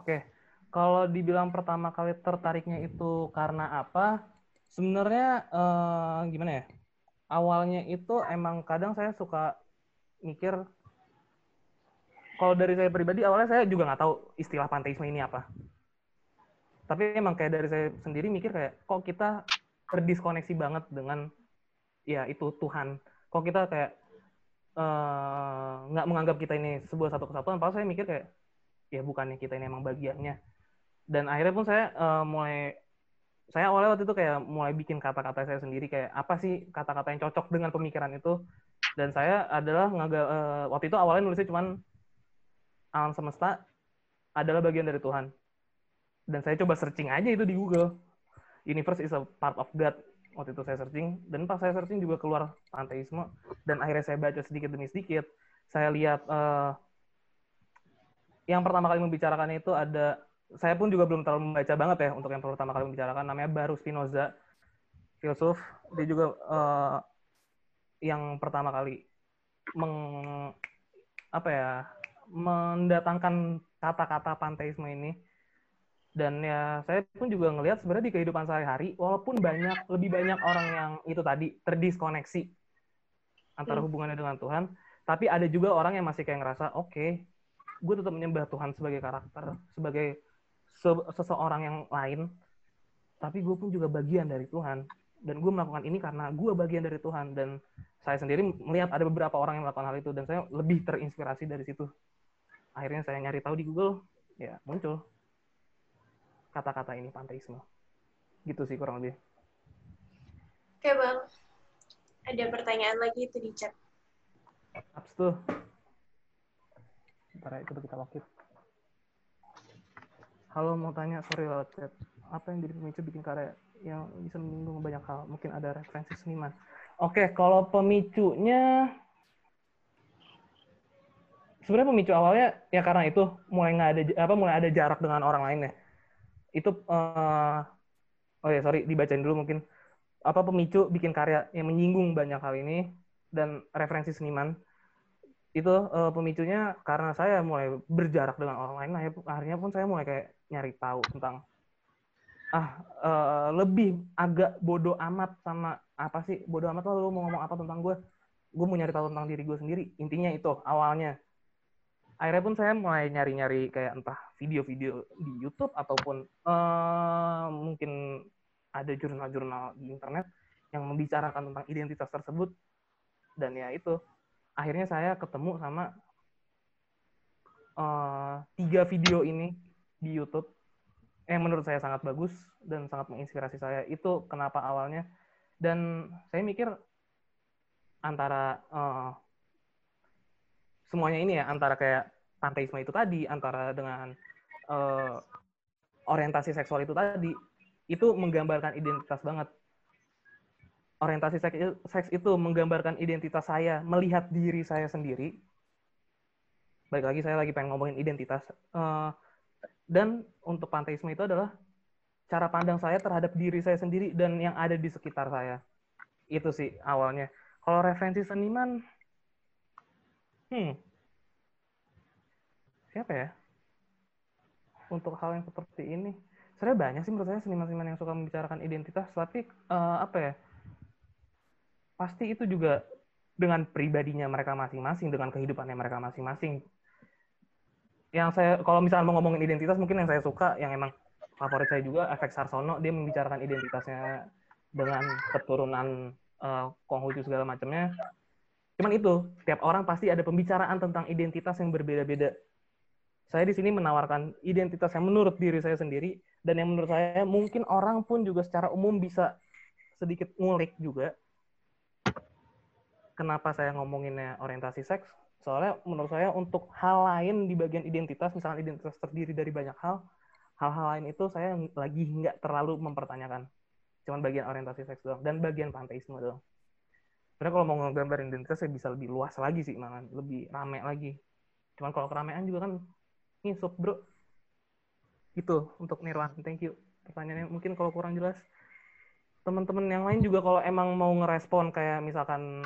Oke, kalau dibilang pertama kali tertariknya itu karena apa? Sebenarnya uh, gimana ya? Awalnya itu emang kadang saya suka mikir kalau dari saya pribadi awalnya saya juga nggak tahu istilah panteisme ini apa. Tapi emang kayak dari saya sendiri mikir kayak kok kita terdiskoneksi banget dengan ya itu Tuhan. Kok kita kayak eh, nggak uh, menganggap kita ini sebuah satu kesatuan. Padahal saya mikir kayak ya bukannya kita ini emang bagiannya. Dan akhirnya pun saya uh, mulai saya awalnya waktu itu kayak mulai bikin kata-kata saya sendiri kayak apa sih kata-kata yang cocok dengan pemikiran itu. Dan saya adalah ngaga, uh, waktu itu awalnya nulisnya cuman alam semesta adalah bagian dari Tuhan. Dan saya coba searching aja itu di Google. Universe is a part of God. Waktu itu saya searching. Dan pas saya searching juga keluar panteisme. Dan akhirnya saya baca sedikit demi sedikit. Saya lihat uh, yang pertama kali membicarakannya itu ada saya pun juga belum terlalu membaca banget ya untuk yang pertama kali membicarakan namanya Baru Spinoza filsuf dia juga uh, yang pertama kali meng apa ya mendatangkan kata-kata panteisme ini dan ya saya pun juga ngelihat sebenarnya di kehidupan sehari-hari walaupun banyak lebih banyak orang yang itu tadi terdiskoneksi antara hmm. hubungannya dengan Tuhan tapi ada juga orang yang masih kayak ngerasa oke okay, gue tetap menyembah Tuhan sebagai karakter sebagai se seseorang yang lain. Tapi gue pun juga bagian dari Tuhan. Dan gue melakukan ini karena gue bagian dari Tuhan. Dan saya sendiri melihat ada beberapa orang yang melakukan hal itu. Dan saya lebih terinspirasi dari situ. Akhirnya saya nyari tahu di Google ya muncul kata-kata ini panteisme. Gitu sih kurang lebih. Oke bang. Ada pertanyaan lagi itu di chat. Abs tuh Ntar ya, kita wakil Halo mau tanya sorry lewat chat. Apa yang jadi pemicu bikin karya yang bisa menyinggung banyak hal? Mungkin ada referensi seniman. Oke kalau pemicunya sebenarnya pemicu awalnya ya karena itu mulai nggak ada apa mulai ada jarak dengan orang lain ya. Itu uh, oh ya sorry dibacain dulu mungkin. Apa pemicu bikin karya yang menyinggung banyak hal ini dan referensi seniman itu uh, pemicunya karena saya mulai berjarak dengan orang lain akhirnya pun saya mulai kayak nyari tahu tentang ah uh, lebih agak bodoh amat sama apa sih? Bodoh amat lo mau ngomong apa tentang gue gue mau nyari tahu tentang diri gue sendiri. Intinya itu awalnya. Akhirnya pun saya mulai nyari-nyari kayak entah video-video di YouTube ataupun uh, mungkin ada jurnal-jurnal di internet yang membicarakan tentang identitas tersebut. Dan ya itu akhirnya saya ketemu sama uh, tiga video ini di YouTube yang menurut saya sangat bagus dan sangat menginspirasi saya. Itu kenapa awalnya? Dan saya mikir antara uh, semuanya ini ya antara kayak panteisme itu tadi antara dengan uh, orientasi seksual itu tadi itu menggambarkan identitas banget orientasi seks, itu menggambarkan identitas saya melihat diri saya sendiri. Baik lagi saya lagi pengen ngomongin identitas. Uh, dan untuk panteisme itu adalah cara pandang saya terhadap diri saya sendiri dan yang ada di sekitar saya. Itu sih awalnya. Kalau referensi seniman hmm. Siapa ya? Untuk hal yang seperti ini. Sebenarnya banyak sih menurut saya seniman-seniman yang suka membicarakan identitas tapi uh, apa ya pasti itu juga dengan pribadinya mereka masing-masing, dengan kehidupannya mereka masing-masing. Yang saya, kalau misalnya mau ngomongin identitas, mungkin yang saya suka, yang emang favorit saya juga, efek Sarsono, dia membicarakan identitasnya dengan keturunan uh, Konghucu segala macamnya. Cuman itu, setiap orang pasti ada pembicaraan tentang identitas yang berbeda-beda. Saya di sini menawarkan identitas yang menurut diri saya sendiri, dan yang menurut saya mungkin orang pun juga secara umum bisa sedikit ngulik juga kenapa saya ngomonginnya orientasi seks? Soalnya menurut saya untuk hal lain di bagian identitas misalnya identitas terdiri dari banyak hal hal-hal lain itu saya lagi nggak terlalu mempertanyakan. Cuman bagian orientasi seks doang dan bagian panteisme doang. Sebenarnya kalau mau nggambar identitas saya bisa lebih luas lagi sih malah lebih rame lagi. Cuman kalau keramaian juga kan sub bro. Itu untuk Nirwan. Thank you. Pertanyaannya mungkin kalau kurang jelas. Teman-teman yang lain juga kalau emang mau ngerespon kayak misalkan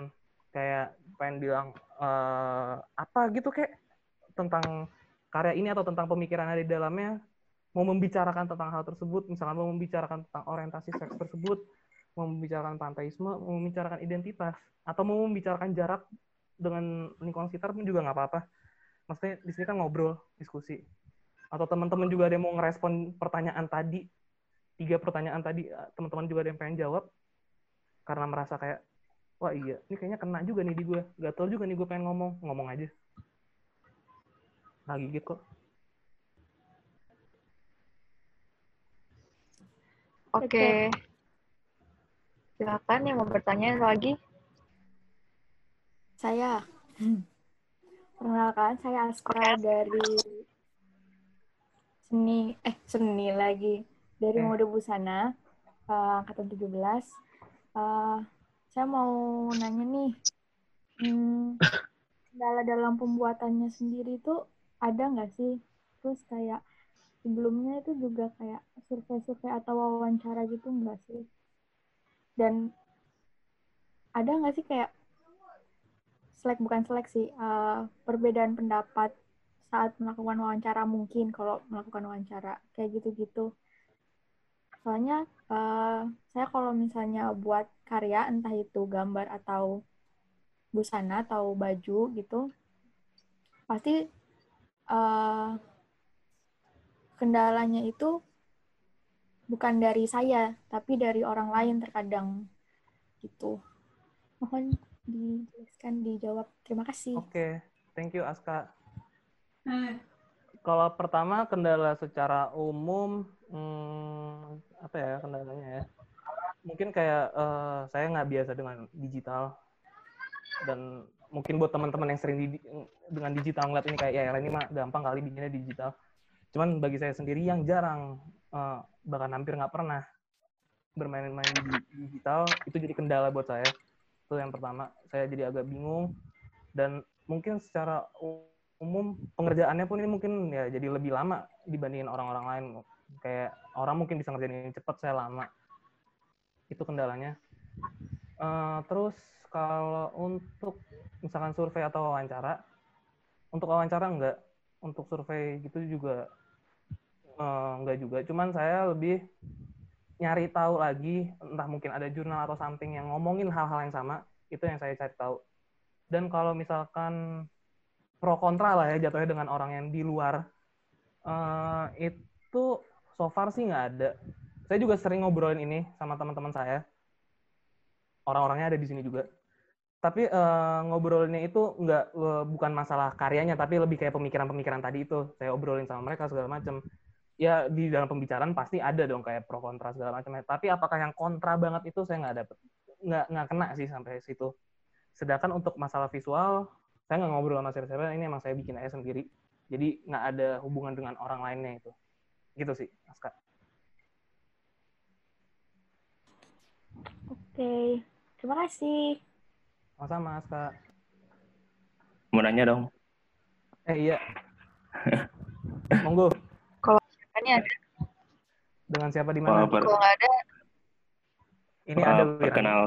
kayak pengen bilang uh, apa gitu kayak tentang karya ini atau tentang pemikiran ada di dalamnya mau membicarakan tentang hal tersebut misalkan mau membicarakan tentang orientasi seks tersebut mau membicarakan panteisme mau membicarakan identitas atau mau membicarakan jarak dengan lingkungan sekitar pun juga nggak apa-apa. Maksudnya di sini kan ngobrol diskusi. Atau teman-teman juga ada yang mau ngerespon pertanyaan tadi tiga pertanyaan tadi teman-teman juga ada yang pengen jawab karena merasa kayak wah iya. Ini kayaknya kena juga nih di gue gatel juga nih gue pengen ngomong. Ngomong aja. Lagi gitu kok. Oke. Okay. silakan yang mau bertanya lagi. Saya. Perkenalkan saya Aska dari seni eh seni lagi. Dari eh. mode busana uh, angkatan 17 uh, saya mau nanya nih, hmm, kendala dalam pembuatannya sendiri itu ada nggak sih? Terus kayak sebelumnya itu juga kayak survei-survei atau wawancara gitu nggak sih? Dan ada nggak sih kayak selek bukan seleksi uh, perbedaan pendapat saat melakukan wawancara mungkin kalau melakukan wawancara kayak gitu-gitu soalnya uh, saya kalau misalnya buat karya entah itu gambar atau busana atau baju gitu pasti uh, kendalanya itu bukan dari saya tapi dari orang lain terkadang gitu mohon dijelaskan dijawab terima kasih oke okay. thank you Aska hmm. kalau pertama kendala secara umum apa ya kendalanya ya? Mungkin kayak uh, saya nggak biasa dengan digital. Dan mungkin buat teman-teman yang sering di, dengan digital ngeliat ini kayak ya ini mah gampang kali bikinnya digital. Cuman bagi saya sendiri yang jarang uh, bahkan hampir nggak pernah bermain-main di digital itu jadi kendala buat saya. Itu yang pertama. Saya jadi agak bingung. Dan mungkin secara umum pengerjaannya pun ini mungkin ya jadi lebih lama dibandingin orang-orang lain. Kayak orang mungkin bisa ngerjain ini cepat saya lama. Itu kendalanya. Uh, terus kalau untuk misalkan survei atau wawancara untuk wawancara enggak. Untuk survei gitu juga uh, enggak juga. Cuman saya lebih nyari tahu lagi entah mungkin ada jurnal atau something yang ngomongin hal-hal yang sama itu yang saya cari tahu. Dan kalau misalkan pro kontra lah ya jatuhnya dengan orang yang di luar uh, itu so far sih nggak ada. Saya juga sering ngobrolin ini sama teman-teman saya. Orang-orangnya ada di sini juga. Tapi uh, ngobrolinnya itu nggak uh, bukan masalah karyanya, tapi lebih kayak pemikiran-pemikiran tadi itu. Saya obrolin sama mereka segala macam. Ya di dalam pembicaraan pasti ada dong kayak pro kontra segala macam. Tapi apakah yang kontra banget itu saya nggak dapet, nggak nggak kena sih sampai situ. Sedangkan untuk masalah visual, saya nggak ngobrol sama siapa-siapa. Ini emang saya bikin aja sendiri. Jadi nggak ada hubungan dengan orang lainnya itu. Gitu sih, Aska. Oke, terima kasih. Sama-sama, Aska. Mau nanya dong. Eh, iya. Monggo. Kalau ada. Dengan siapa di mana? Kalau nggak ada. Ini uh, ada. Perkenal.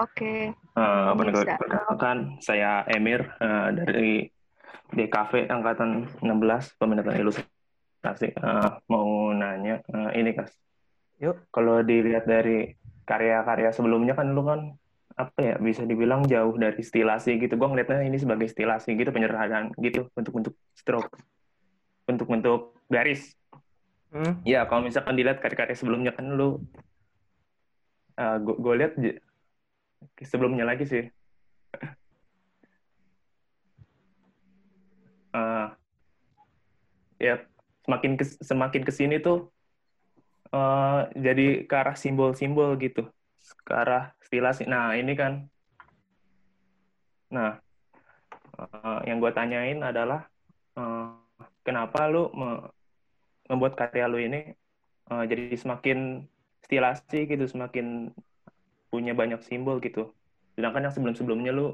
Oke. Okay. Uh, perkenalkan, saya Emir uh, dari DKV Angkatan 16 Peminatan Ilustrasi kasih uh, mau nanya uh, ini kas yuk kalau dilihat dari karya-karya sebelumnya kan lu kan apa ya bisa dibilang jauh dari stilasi gitu. Gue ngeliatnya ini sebagai stilasi gitu penyerahan gitu bentuk-bentuk stroke, bentuk-bentuk garis. Hmm? Ya kalau misalkan dilihat karya-karya sebelumnya kan lu, uh, gue lihat sebelumnya lagi sih. uh, ya semakin kes, semakin ke sini tuh uh, jadi ke arah simbol-simbol gitu, ke arah stilasi. Nah ini kan, nah uh, yang gue tanyain adalah uh, kenapa lu me membuat karya lu ini uh, jadi semakin stilasi gitu, semakin punya banyak simbol gitu. Sedangkan yang sebelum-sebelumnya lu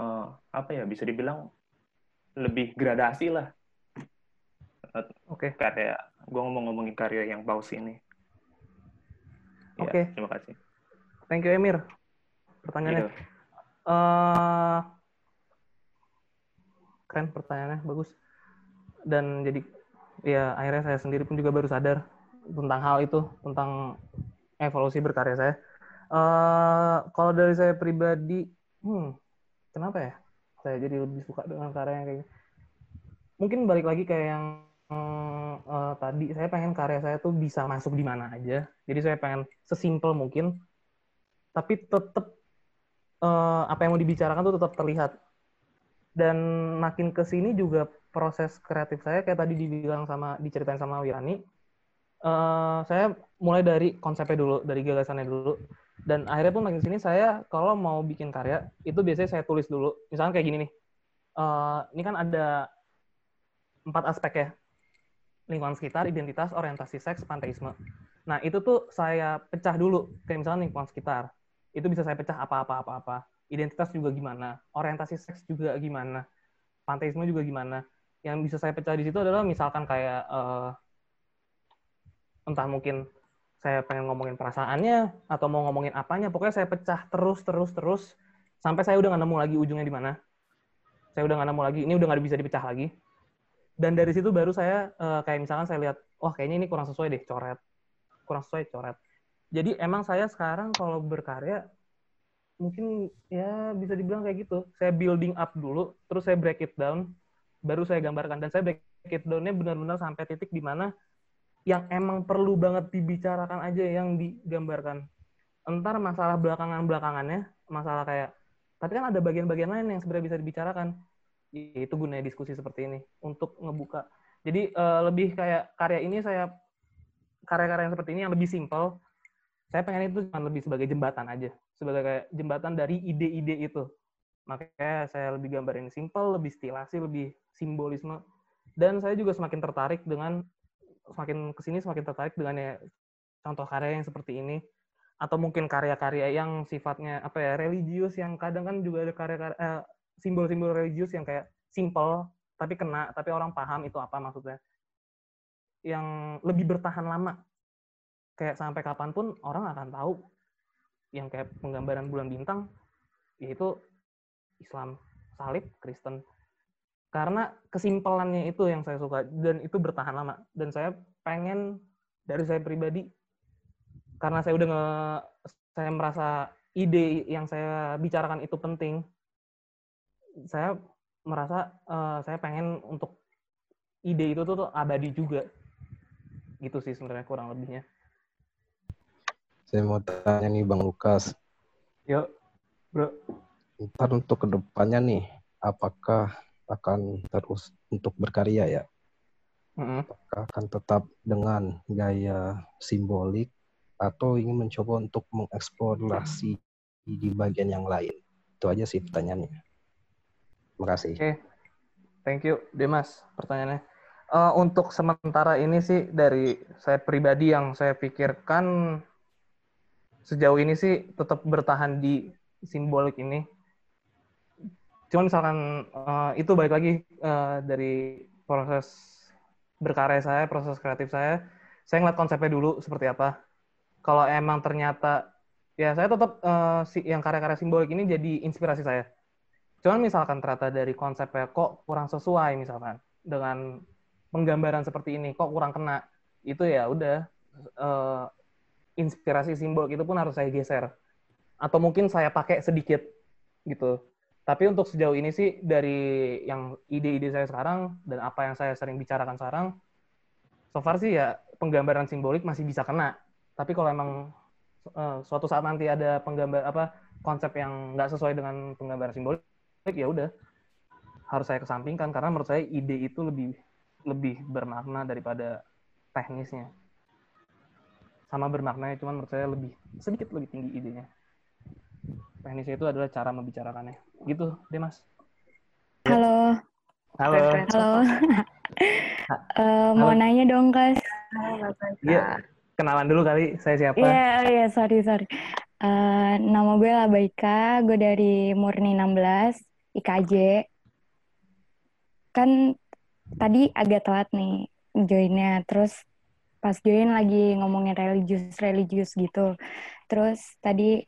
uh, apa ya bisa dibilang lebih gradasi lah. Oke. Okay. Karya gue ngomong-ngomongin karya yang paus ini. Ya, Oke. Okay. Terima kasih. Thank you Emir. Pertanyaannya. Uh, keren pertanyaannya, bagus. Dan jadi ya akhirnya saya sendiri pun juga baru sadar tentang hal itu, tentang evolusi berkarya saya. Uh, kalau dari saya pribadi, hmm, kenapa ya? Saya jadi lebih suka dengan karya yang kayak. Mungkin balik lagi kayak yang uh, tadi, saya pengen karya saya tuh bisa masuk di mana aja. Jadi saya pengen sesimpel mungkin tapi tetap uh, eh, apa yang mau dibicarakan tuh tetap terlihat. Dan makin ke sini juga proses kreatif saya kayak tadi dibilang sama diceritain sama Wirani uh, saya mulai dari konsepnya dulu dari gagasannya dulu. Dan akhirnya pun makin sini saya kalau mau bikin karya itu biasanya saya tulis dulu. Misalnya kayak gini nih uh, ini kan ada empat aspek ya lingkungan sekitar identitas orientasi seks panteisme nah itu tuh saya pecah dulu kayak misalnya lingkungan sekitar itu bisa saya pecah apa-apa apa-apa. Identitas juga gimana, orientasi seks juga gimana, panteisme juga gimana. Yang bisa saya pecah di situ adalah misalkan kayak uh, entah mungkin saya pengen ngomongin perasaannya atau mau ngomongin apanya, pokoknya saya pecah terus terus terus sampai saya udah nggak nemu lagi ujungnya di mana. Saya udah nggak nemu lagi, ini udah nggak bisa dipecah lagi. Dan dari situ baru saya uh, kayak misalkan saya lihat, wah kayaknya ini kurang sesuai deh, coret. Kurang sesuai, coret jadi emang saya sekarang kalau berkarya mungkin ya bisa dibilang kayak gitu. Saya building up dulu, terus saya break it down, baru saya gambarkan dan saya break it down-nya benar-benar sampai titik di mana yang emang perlu banget dibicarakan aja yang digambarkan. Entar masalah belakangan-belakangannya, masalah kayak tapi kan ada bagian-bagian lain yang sebenarnya bisa dibicarakan. Itu gunanya diskusi seperti ini untuk ngebuka. Jadi uh, lebih kayak karya ini saya karya-karya yang seperti ini yang lebih simpel saya pengen itu cuma lebih sebagai jembatan aja sebagai kayak jembatan dari ide-ide itu. Makanya saya lebih gambarin simple lebih stilasi lebih simbolisme. Dan saya juga semakin tertarik dengan semakin ke sini semakin tertarik dengan ya contoh karya yang seperti ini. Atau mungkin karya-karya yang sifatnya apa ya religius yang kadang kan juga ada karya-karya eh, simbol-simbol religius yang kayak simple tapi kena tapi orang paham itu apa maksudnya. Yang lebih bertahan lama. Kayak sampai kapan pun orang akan tahu yang kayak penggambaran bulan bintang yaitu Islam salib Kristen. Karena kesimpelannya itu yang saya suka dan itu bertahan lama. Dan saya pengen dari saya pribadi karena saya udah nge, saya merasa ide yang saya bicarakan itu penting saya merasa uh, saya pengen untuk ide itu tuh, tuh abadi juga gitu sih sebenarnya kurang lebihnya saya mau tanya nih Bang Lukas. Yuk, bro. Ntar untuk ke depannya nih, apakah akan terus untuk berkarya ya? Mm-hmm. Apakah akan tetap dengan gaya simbolik atau ingin mencoba untuk mengeksplorasi di bagian yang lain? Itu aja sih pertanyaannya. Terima kasih. Oke, okay. thank you, Demas. Pertanyaannya. Uh, untuk sementara ini sih dari saya pribadi yang saya pikirkan sejauh ini sih tetap bertahan di simbolik ini. Cuman misalkan uh, itu baik lagi uh, dari proses berkarya saya, proses kreatif saya, saya ngeliat konsepnya dulu seperti apa. Kalau emang ternyata ya saya tetap uh, si yang karya-karya simbolik ini jadi inspirasi saya. Cuman misalkan ternyata dari konsepnya kok kurang sesuai misalkan dengan penggambaran seperti ini kok kurang kena, itu ya udah uh, inspirasi simbol itu pun harus saya geser atau mungkin saya pakai sedikit gitu. Tapi untuk sejauh ini sih dari yang ide-ide saya sekarang dan apa yang saya sering bicarakan sekarang, so far sih ya penggambaran simbolik masih bisa kena. Tapi kalau emang uh, suatu saat nanti ada penggambar apa konsep yang nggak sesuai dengan penggambaran simbolik, ya udah harus saya kesampingkan karena menurut saya ide itu lebih lebih bermakna daripada teknisnya. Sama bermaknanya, cuman menurut saya lebih sedikit lebih tinggi idenya. Teknisnya itu adalah cara membicarakannya. Gitu deh mas. Halo. Halo. Halo. uh, mau Halo. nanya dong, Kas. Iya. Kenalan dulu kali. Saya siapa? Iya, oh iya, sorry, sorry. Uh, nama gue Labaika, gue dari Murni 16, IKJ. Kan tadi agak telat nih joinnya, terus pas join lagi ngomongin religius-religius gitu. Terus tadi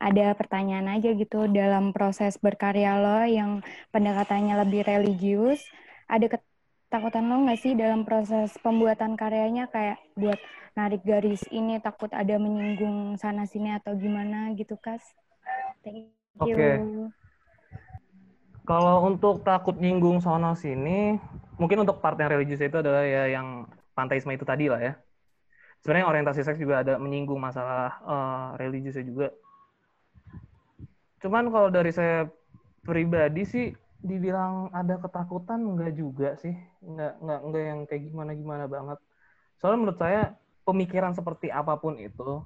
ada pertanyaan aja gitu dalam proses berkarya lo yang pendekatannya lebih religius, ada ketakutan lo nggak sih dalam proses pembuatan karyanya kayak buat narik garis ini takut ada menyinggung sana sini atau gimana gitu kas? Thank you. Oke. Kalau untuk takut nyinggung sono sini, mungkin untuk part yang religius itu adalah ya yang panteisme itu tadi lah ya. Sebenarnya orientasi seks juga ada menyinggung masalah uh, religiusnya juga. Cuman kalau dari saya pribadi sih dibilang ada ketakutan enggak juga sih. Enggak enggak enggak yang kayak gimana-gimana banget. Soalnya menurut saya pemikiran seperti apa pun itu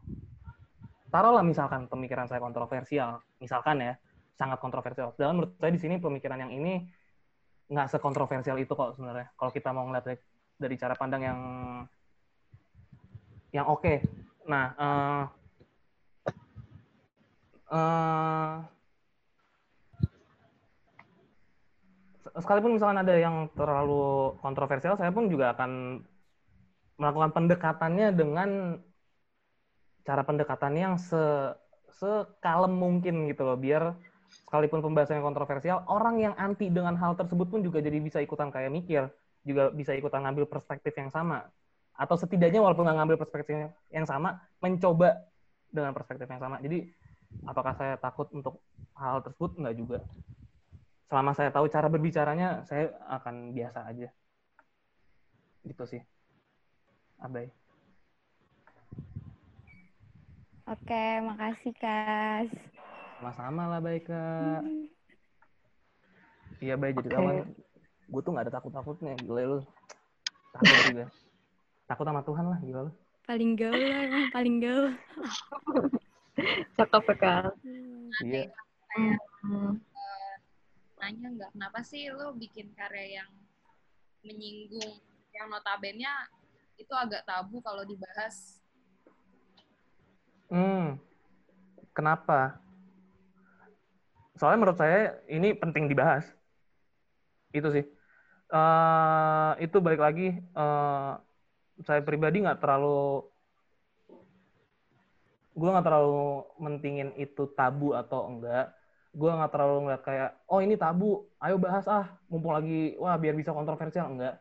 taruhlah misalkan pemikiran saya kontroversial, misalkan ya, sangat kontroversial. Dan menurut saya di sini pemikiran yang ini nggak sekontroversial itu kok sebenarnya. Kalau kita mau ngeliat dari, cara pandang yang yang oke. Okay. Nah, uh, uh, sekalipun misalkan ada yang terlalu kontroversial, saya pun juga akan melakukan pendekatannya dengan cara pendekatannya yang se sekalem mungkin gitu loh biar sekalipun pembahasannya kontroversial orang yang anti dengan hal tersebut pun juga jadi bisa ikutan kayak mikir juga bisa ikutan ngambil perspektif yang sama. Atau setidaknya walaupun nggak ngambil perspektif yang sama mencoba dengan perspektif yang sama. Jadi apakah saya takut untuk hal tersebut? Nggak juga. Selama saya tahu cara berbicaranya saya akan biasa aja. Gitu sih. Abai. Oke, makasih Kas. Sama-sama lah baik kak. Iya baik jadi kawan. Gue tuh gak ada takut-takutnya gila lu. Takut juga. Takut sama Tuhan lah gila lu. Paling gaul lah emang paling gaul. Cakep ya kan. Iya. Hmm. nanya nggak kenapa sih lo bikin karya yang menyinggung yang notabene itu agak tabu kalau dibahas Hmm. Kenapa? Soalnya menurut saya ini penting dibahas. Itu sih. Uh, itu balik lagi. Uh, saya pribadi nggak terlalu, gue nggak terlalu mentingin itu tabu atau enggak. Gue nggak terlalu ngeliat kayak, oh ini tabu, ayo bahas ah, mumpung lagi, wah biar bisa kontroversial enggak.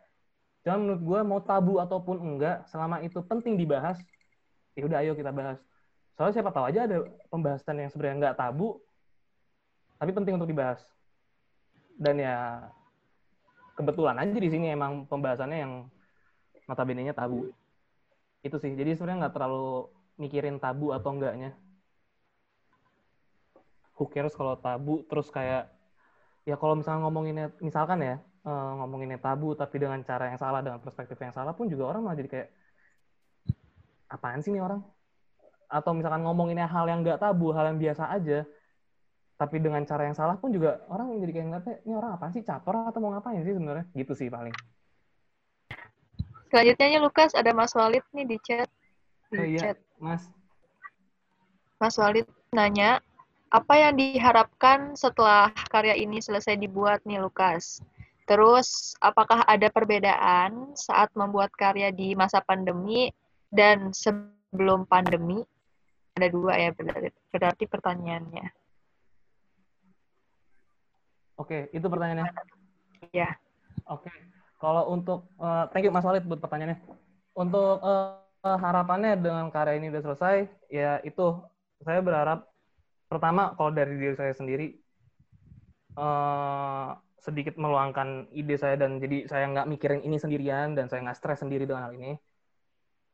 Jangan menurut gue mau tabu ataupun enggak, selama itu penting dibahas, ya udah ayo kita bahas soalnya siapa tahu aja ada pembahasan yang sebenarnya nggak tabu tapi penting untuk dibahas. Dan ya kebetulan aja di sini emang pembahasannya yang notabene-nya tabu. Itu sih. Jadi sebenarnya nggak terlalu mikirin tabu atau enggaknya. Who cares kalau tabu? Terus kayak ya kalau misalnya ngomonginnya misalkan ya ngomonginnya tabu tapi dengan cara yang salah dengan perspektif yang salah pun juga orang malah jadi kayak apaan sih nih orang? Atau misalkan ngomonginnya hal yang nggak tabu, hal yang biasa aja, tapi dengan cara yang salah pun juga orang jadi kayak ngeliatnya, ini orang apa sih, caper atau mau ngapain sih sebenarnya? Gitu sih paling. Selanjutnya Lukas, ada Mas Walid nih di chat. Di oh, iya, chat. Mas. Mas Walid nanya, apa yang diharapkan setelah karya ini selesai dibuat nih Lukas? Terus, apakah ada perbedaan saat membuat karya di masa pandemi dan sebelum pandemi? Ada dua ya berarti, berarti pertanyaannya. Oke, itu pertanyaannya. Ya. Oke, kalau untuk uh, thank you Mas Walid buat pertanyaannya. Untuk uh, harapannya dengan karya ini udah selesai, ya itu saya berharap pertama kalau dari diri saya sendiri eh, sedikit meluangkan ide saya dan jadi saya nggak mikirin ini sendirian dan saya nggak stres sendiri dengan hal ini.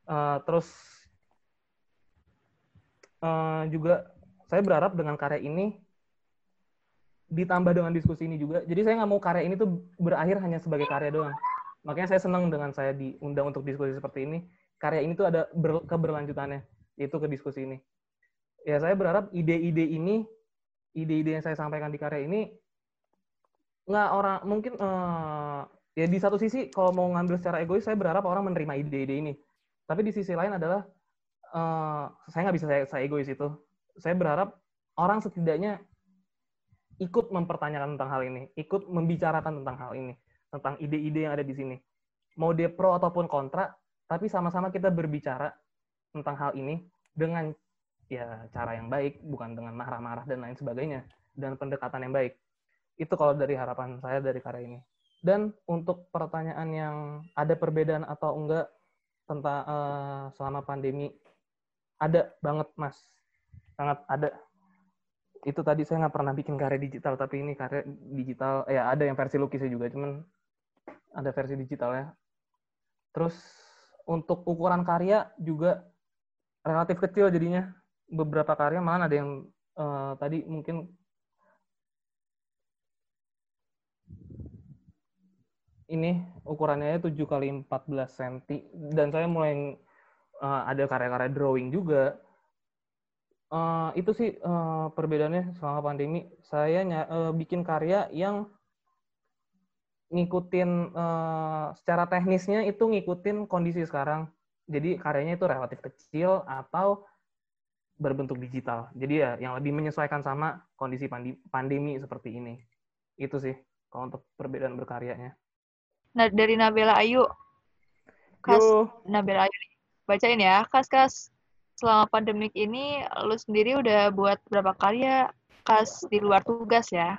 Eh, terus eh, juga saya berharap dengan karya ini ditambah dengan diskusi ini juga. Jadi saya nggak mau karya ini tuh berakhir hanya sebagai karya doang. Makanya saya senang dengan saya diundang untuk diskusi seperti ini. Karya ini tuh ada ber- keberlanjutannya, yaitu ke diskusi ini. Ya saya berharap ide-ide ini, ide-ide yang saya sampaikan di karya ini, nggak orang mungkin eh, ya di satu sisi kalau mau ngambil secara egois saya berharap orang menerima ide-ide ini. Tapi di sisi lain adalah eh, saya nggak bisa saya, saya egois itu. Saya berharap orang setidaknya ikut mempertanyakan tentang hal ini, ikut membicarakan tentang hal ini, tentang ide-ide yang ada di sini. Mau dia pro ataupun kontra, tapi sama-sama kita berbicara tentang hal ini dengan ya cara yang baik, bukan dengan marah-marah dan lain sebagainya, dan pendekatan yang baik. Itu kalau dari harapan saya dari karya ini. Dan untuk pertanyaan yang ada perbedaan atau enggak tentang eh, selama pandemi, ada banget mas, sangat ada itu tadi saya nggak pernah bikin karya digital tapi ini karya digital. Ya ada yang versi lukisnya juga cuman ada versi digitalnya terus untuk ukuran karya juga relatif kecil jadinya. Beberapa karya malah ada yang eh, tadi mungkin ini ukurannya 7 kali 14 cm dan saya mulai eh, ada karya-karya drawing juga Eh, itu sih eh, perbedaannya selama pandemi. Saya eh, bikin karya yang ngikutin eh, secara teknisnya itu ngikutin kondisi sekarang. Jadi karyanya itu relatif kecil atau berbentuk digital. Jadi ya yang lebih menyesuaikan sama kondisi pandi- pandemi seperti ini. Itu sih kalau untuk perbedaan berkaryanya. Nah, dari Nabila Ayu. Kas, Yo, Nabila Ayu. Bacain ya. Kas, Kas. Selama pandemik ini, lu sendiri udah buat berapa karya? Kas di luar tugas ya.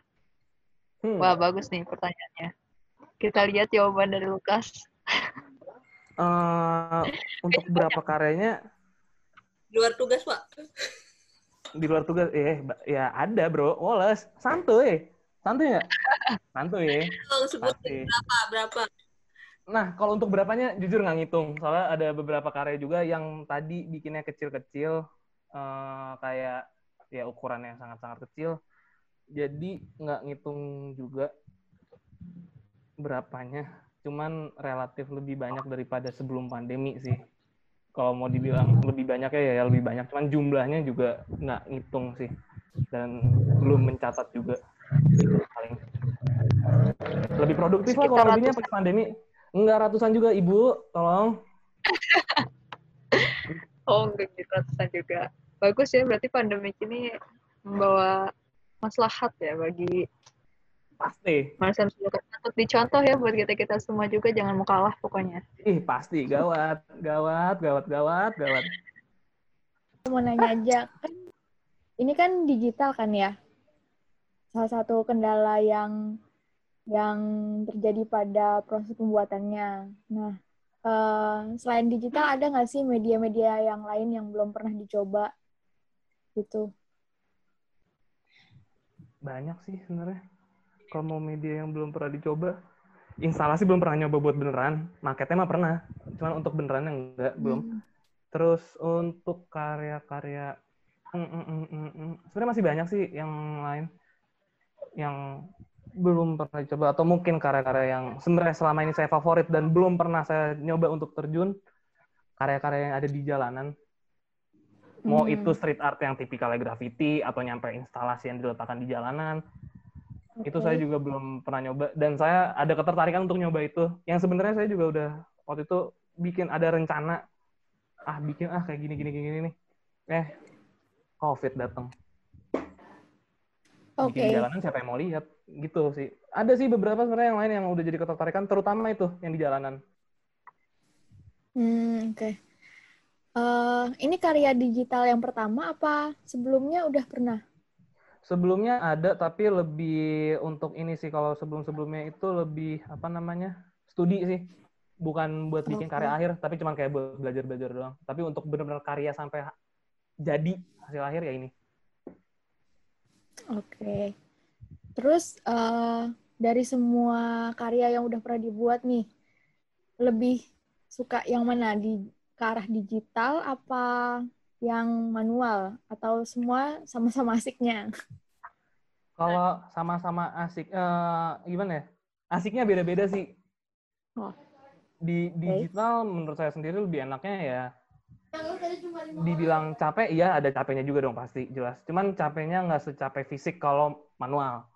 hmm, Wah, bagus nih pertanyaannya. Kita lihat jawaban dari Lukas. eh, untuk berapa karyanya Di luar tugas, Pak. di luar tugas eh ya ada bro Wallace santuy santuy nggak santuy ya berapa, berapa. Nah kalau untuk berapanya jujur nggak ngitung. Soalnya ada beberapa karya juga yang tadi bikinnya kecil-kecil eh, kayak ya ukurannya sangat-sangat kecil. Jadi nggak ngitung juga berapanya. Cuman relatif lebih banyak daripada sebelum pandemi sih. Kalau mau dibilang lebih banyak ya, ya lebih banyak. Cuman jumlahnya juga nggak ngitung sih. Dan belum mencatat juga. Paling lebih produktif lah kalau lebihnya pas pandemi enggak ratusan juga ibu tolong Oh, enggak gitu ratusan juga. Bagus ya, berarti pandemik ini membawa maslahat ya bagi pasti Marsan Sulukan. Patut dicontoh ya buat kita-kita semua juga, jangan mau kalah pokoknya. ih pasti gawat gawat gawat gawat gawat mau nanya aja kan ini kan digital kan ya salah satu kendala yang yang terjadi pada proses pembuatannya. Nah eh, selain digital ada nggak sih media-media yang lain yang belum pernah dicoba? Gitu. Banyak sih sebenarnya. Kalau mau media yang belum pernah dicoba instalasi belum pernah nyoba buat beneran. Marketnya mah pernah cuman untuk beneran enggak belum. Hmm. terus untuk karya-karya mm, mm, mm, mm, mm. sebenarnya masih banyak sih yang lain. Yang belum pernah dicoba atau mungkin karya-karya yang sebenarnya selama ini saya favorit dan belum pernah saya nyoba untuk terjun karya-karya yang ada di jalanan. Mau Hmm. itu street art yang tipikalnya graffiti atau nyampe instalasi yang diletakkan di jalanan. Itu Oke. saya juga belum pernah nyoba. Dan saya ada ketertarikan untuk nyoba itu. Yang sebenarnya saya juga udah waktu itu bikin ada rencana ah bikin ah kayak gini gini gini gini nih. Eh covid datang. Oke. bikin di jalanan siapa yang mau lihat gitu sih ada sih beberapa sebenarnya yang lain yang udah jadi ketertarikan terutama itu yang di jalanan Hmm, oke. Eh, ini karya digital yang pertama apa sebelumnya udah pernah? sebelumnya ada tapi lebih untuk ini sih kalau sebelum sebelumnya itu lebih apa namanya studi sih bukan buat bikin Oke. karya akhir tapi cuman kayak buat belajar belajar doang tapi untuk benar-benar karya sampai jadi hasil akhir ya ini Oke. Terus eh, dari semua karya yang udah pernah dibuat nih, lebih suka yang mana di ke arah digital apa yang manual atau semua sama-sama asiknya? Kalau sama-sama asik, eh, gimana ya? Asiknya beda-beda sih. Oh. Di digital menurut saya sendiri lebih enaknya ya dibilang capek, iya ada capeknya juga dong pasti jelas. Cuman capeknya nggak secapek fisik kalau manual.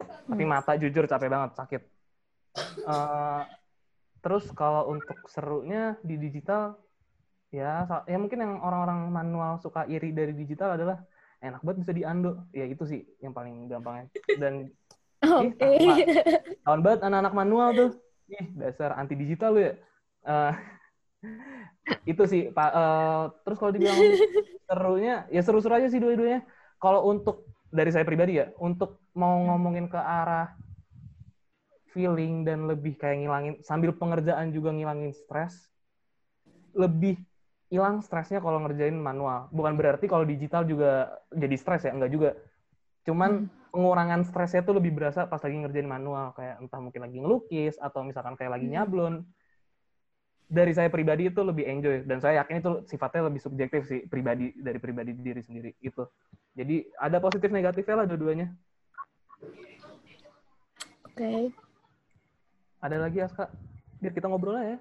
Tapi mata jujur capek banget, sakit. Eh, terus kalau untuk serunya di digital, ya ya mungkin yang orang-orang manual suka iri dari digital adalah enak banget bisa diando. Ya itu sih yang paling gampangnya. Dan Oke. Ih, tahun banget anak-anak manual tuh. Ih, dasar anti digital lu ya. Eh, itu sih, Pak. Eh, terus kalau dibilang serunya, ya seru-seru aja sih dua-duanya. Kalau untuk dari saya pribadi ya, untuk mau ngomongin ke arah feeling dan lebih kayak ngilangin sambil pengerjaan juga ngilangin stres, lebih hilang stresnya kalau ngerjain manual. Bukan berarti kalau digital juga jadi stres ya, enggak juga. Cuman pengurangan stresnya tuh lebih berasa pas lagi ngerjain manual. Kayak entah mungkin lagi ngelukis atau misalkan kayak lagi nyablon. Dari saya pribadi itu lebih enjoy dan saya yakin itu sifatnya lebih subjektif sih pribadi dari pribadi diri sendiri itu jadi ada positif negatifnya lah dua-duanya Oke. ada lagi Aska biar kita ngobrol lah ya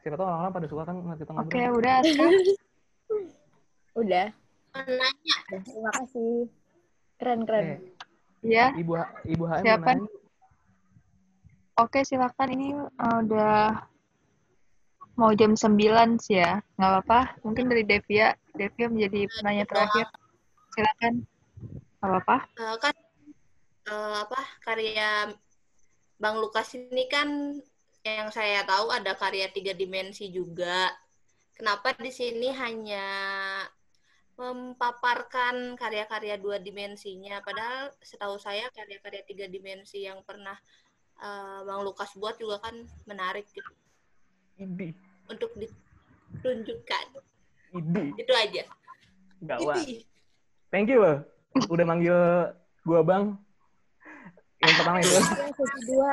siapa tahu orang-orang pada suka kan ngeliat kita ngobrol Oke, udah Aska. Udah. Nanya. Terima kasih. Keren keren. Eh, Ya, ibu ibu HM Siapa? nanya. oke silakan. Ini uh, udah mau jam 9 sih ya. Nggak apa-apa. Mungkin dari Devia. Devia menjadi penanya terakhir. Silakan. Nggak apa-apa. Eh, kan eh, apa karya Bang Lukas ini kan yang saya tahu ada karya tiga dimensi juga. Kenapa di sini hanya memaparkan karya-karya dua dimensinya? Padahal setahu saya karya-karya tiga dimensi yang pernah eh, Bang Lukas buat juga kan menarik gitu Idi, untuk ditunjukkan. idi, Itu aja. Ini. Thank you loh, udah manggil gua bang. Yang pertama itu. Yang sesi dua.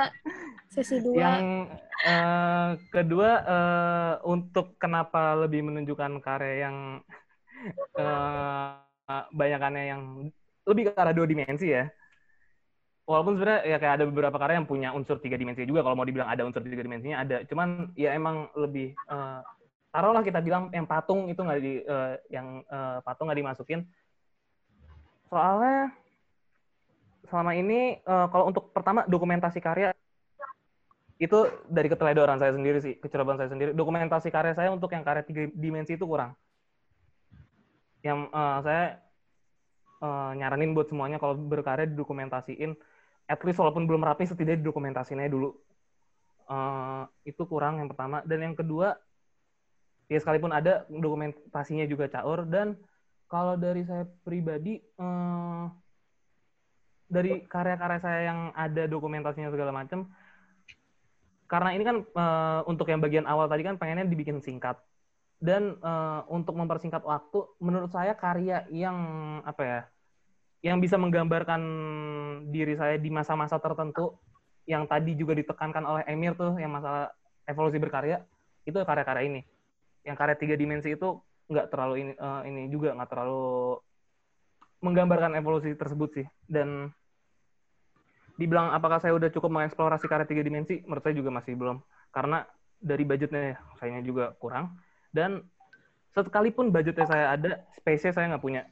Sesi dua. Yang eh, kedua eh, untuk kenapa lebih menunjukkan karya yang eh, banyakannya yang lebih ke arah dua dimensi ya. Walaupun sebenarnya ya kayak ada beberapa karya yang punya unsur tiga dimensi juga. Kalau mau dibilang ada unsur tiga dimensinya ada. Cuman ya emang lebih eh, taruhlah kita bilang yang patung itu nggak di eh, yang eh, patung nggak dimasukin. Soalnya selama ini eh, kalau untuk pertama dokumentasi karya itu dari keteledoran saya sendiri sih, kecerobohan saya sendiri. Dokumentasi karya saya untuk yang karya tiga dimensi itu kurang. Yang eh, saya eh, nyaranin buat semuanya kalau berkarya didokumentasiin, at least walaupun belum rapi setidaknya didokumentasiin aja dulu. Eh, itu kurang yang pertama. Dan yang kedua, ya sekalipun ada dokumentasinya juga caur. Dan kalau dari saya pribadi, eh, dari karya-karya saya yang ada dokumentasinya segala macam, karena ini kan eh, untuk yang bagian awal tadi kan pengennya dibikin singkat. Dan eh, untuk mempersingkat waktu menurut saya karya yang apa ya yang bisa menggambarkan diri saya di masa-masa tertentu yang tadi juga ditekankan oleh Emir tuh yang masalah evolusi berkarya itu karya-karya ini. Yang karya tiga dimensi itu nggak terlalu ini eh, ini juga nggak terlalu menggambarkan evolusi tersebut sih. Dan dibilang apakah saya udah cukup mengeksplorasi karya tiga dimensi menurut saya juga masih belum. Karena dari budgetnya sayangnya juga kurang. Dan sekalipun budgetnya saya ada space-nya saya nggak punya.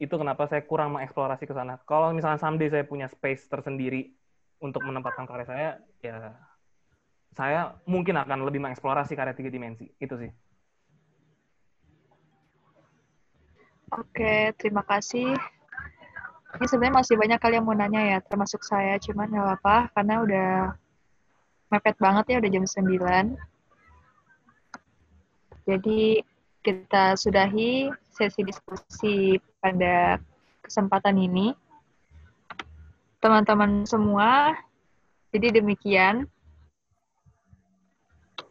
Itu kenapa saya kurang mengeksplorasi ke sana. Kalau misalnya someday saya punya space tersendiri untuk menempatkan karya saya ya saya mungkin akan lebih mengeksplorasi karya tiga dimensi. Itu sih Oke, terima kasih. Ini sebenarnya masih banyak kali yang mau nanya ya, termasuk saya. Cuman nggak apa-apa, karena udah mepet banget ya, udah jam 9. Jadi kita sudahi sesi diskusi pada kesempatan ini. Teman-teman semua, jadi demikian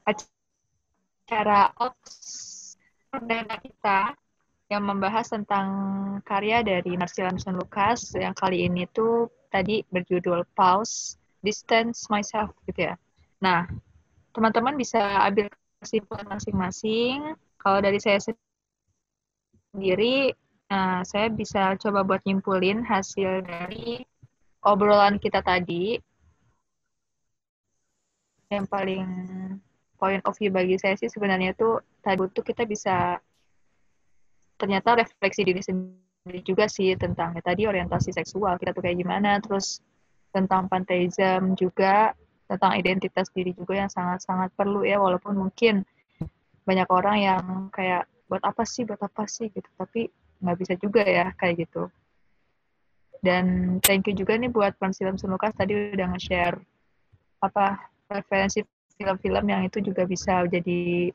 acara OPS perdana kita yang membahas tentang karya dari Marcel Lamson Lucas yang kali ini tuh tadi berjudul Pause, Distance Myself gitu ya. Nah, teman-teman bisa ambil kesimpulan masing-masing. Kalau dari saya sendiri, uh, saya bisa coba buat nyimpulin hasil dari obrolan kita tadi. Yang paling point of view bagi saya sih sebenarnya tuh tadi butuh kita bisa ternyata refleksi diri sendiri juga sih tentang ya, tadi orientasi seksual kita tuh kayak gimana, terus tentang panteism juga tentang identitas diri juga yang sangat-sangat perlu ya walaupun mungkin banyak orang yang kayak buat apa sih buat apa sih? gitu tapi nggak bisa juga ya kayak gitu. Dan thank you juga nih buat Pansilam Sunukas tadi udah nge-share apa referensi film-film yang itu juga bisa jadi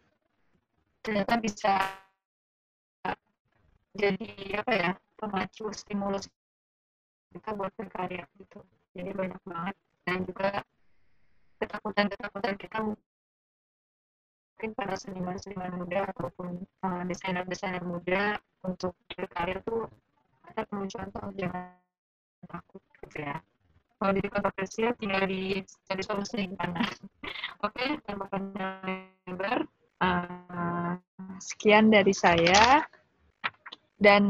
ternyata bisa jadi apa ya pemacu stimulus kita buat berkarya gitu. Jadi banyak banget. Dan juga ketakutan-ketakutan kita mungkin para seniman-seniman muda ataupun uh, desainer-desainer muda untuk berkarya tuh kita perlu contoh jangan takut gitu ya. Kalau di kontroversial tinggal di cari solusi gimana oke okay, tanpa panjang lebar uh, sekian dari saya dan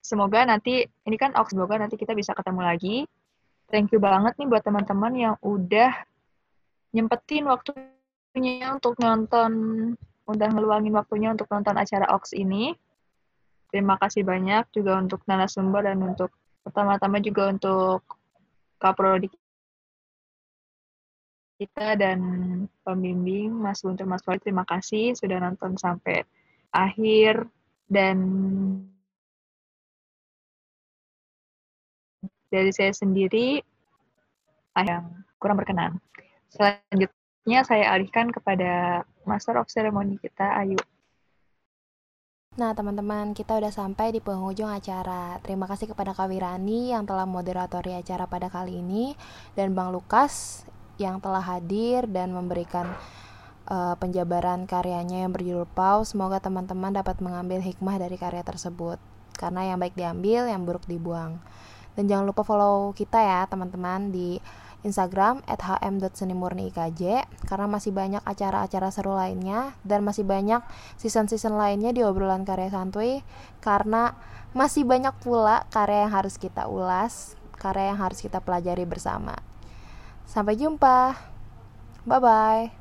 semoga nanti ini kan oh, semoga nanti kita bisa ketemu lagi. Thank you banget nih buat teman-teman yang udah nyempetin waktunya untuk nonton, udah ngeluangin waktunya untuk nonton acara OX ini. Terima kasih banyak juga untuk narasumber dan untuk pertama-tama juga untuk Kaprodi kita dan pembimbing Mas Guntur Mas Wali terima kasih sudah nonton sampai akhir. Dan dari saya sendiri yang kurang berkenan. Selanjutnya saya alihkan kepada Master of Ceremony kita, Ayu. Nah, teman-teman, kita udah sampai di penghujung acara. Terima kasih kepada Kak Wirani yang telah moderatori acara pada kali ini dan Bang Lukas yang telah hadir dan memberikan uh, penjabaran karyanya yang berjudul Pau. Semoga teman-teman dapat mengambil hikmah dari karya tersebut. Karena yang baik diambil, yang buruk dibuang. Dan jangan lupa follow kita ya, teman-teman di Instagram hm.senimurniikj karena masih banyak acara-acara seru lainnya dan masih banyak season-season lainnya di obrolan karya santuy karena masih banyak pula karya yang harus kita ulas, karya yang harus kita pelajari bersama. Sampai jumpa. Bye bye.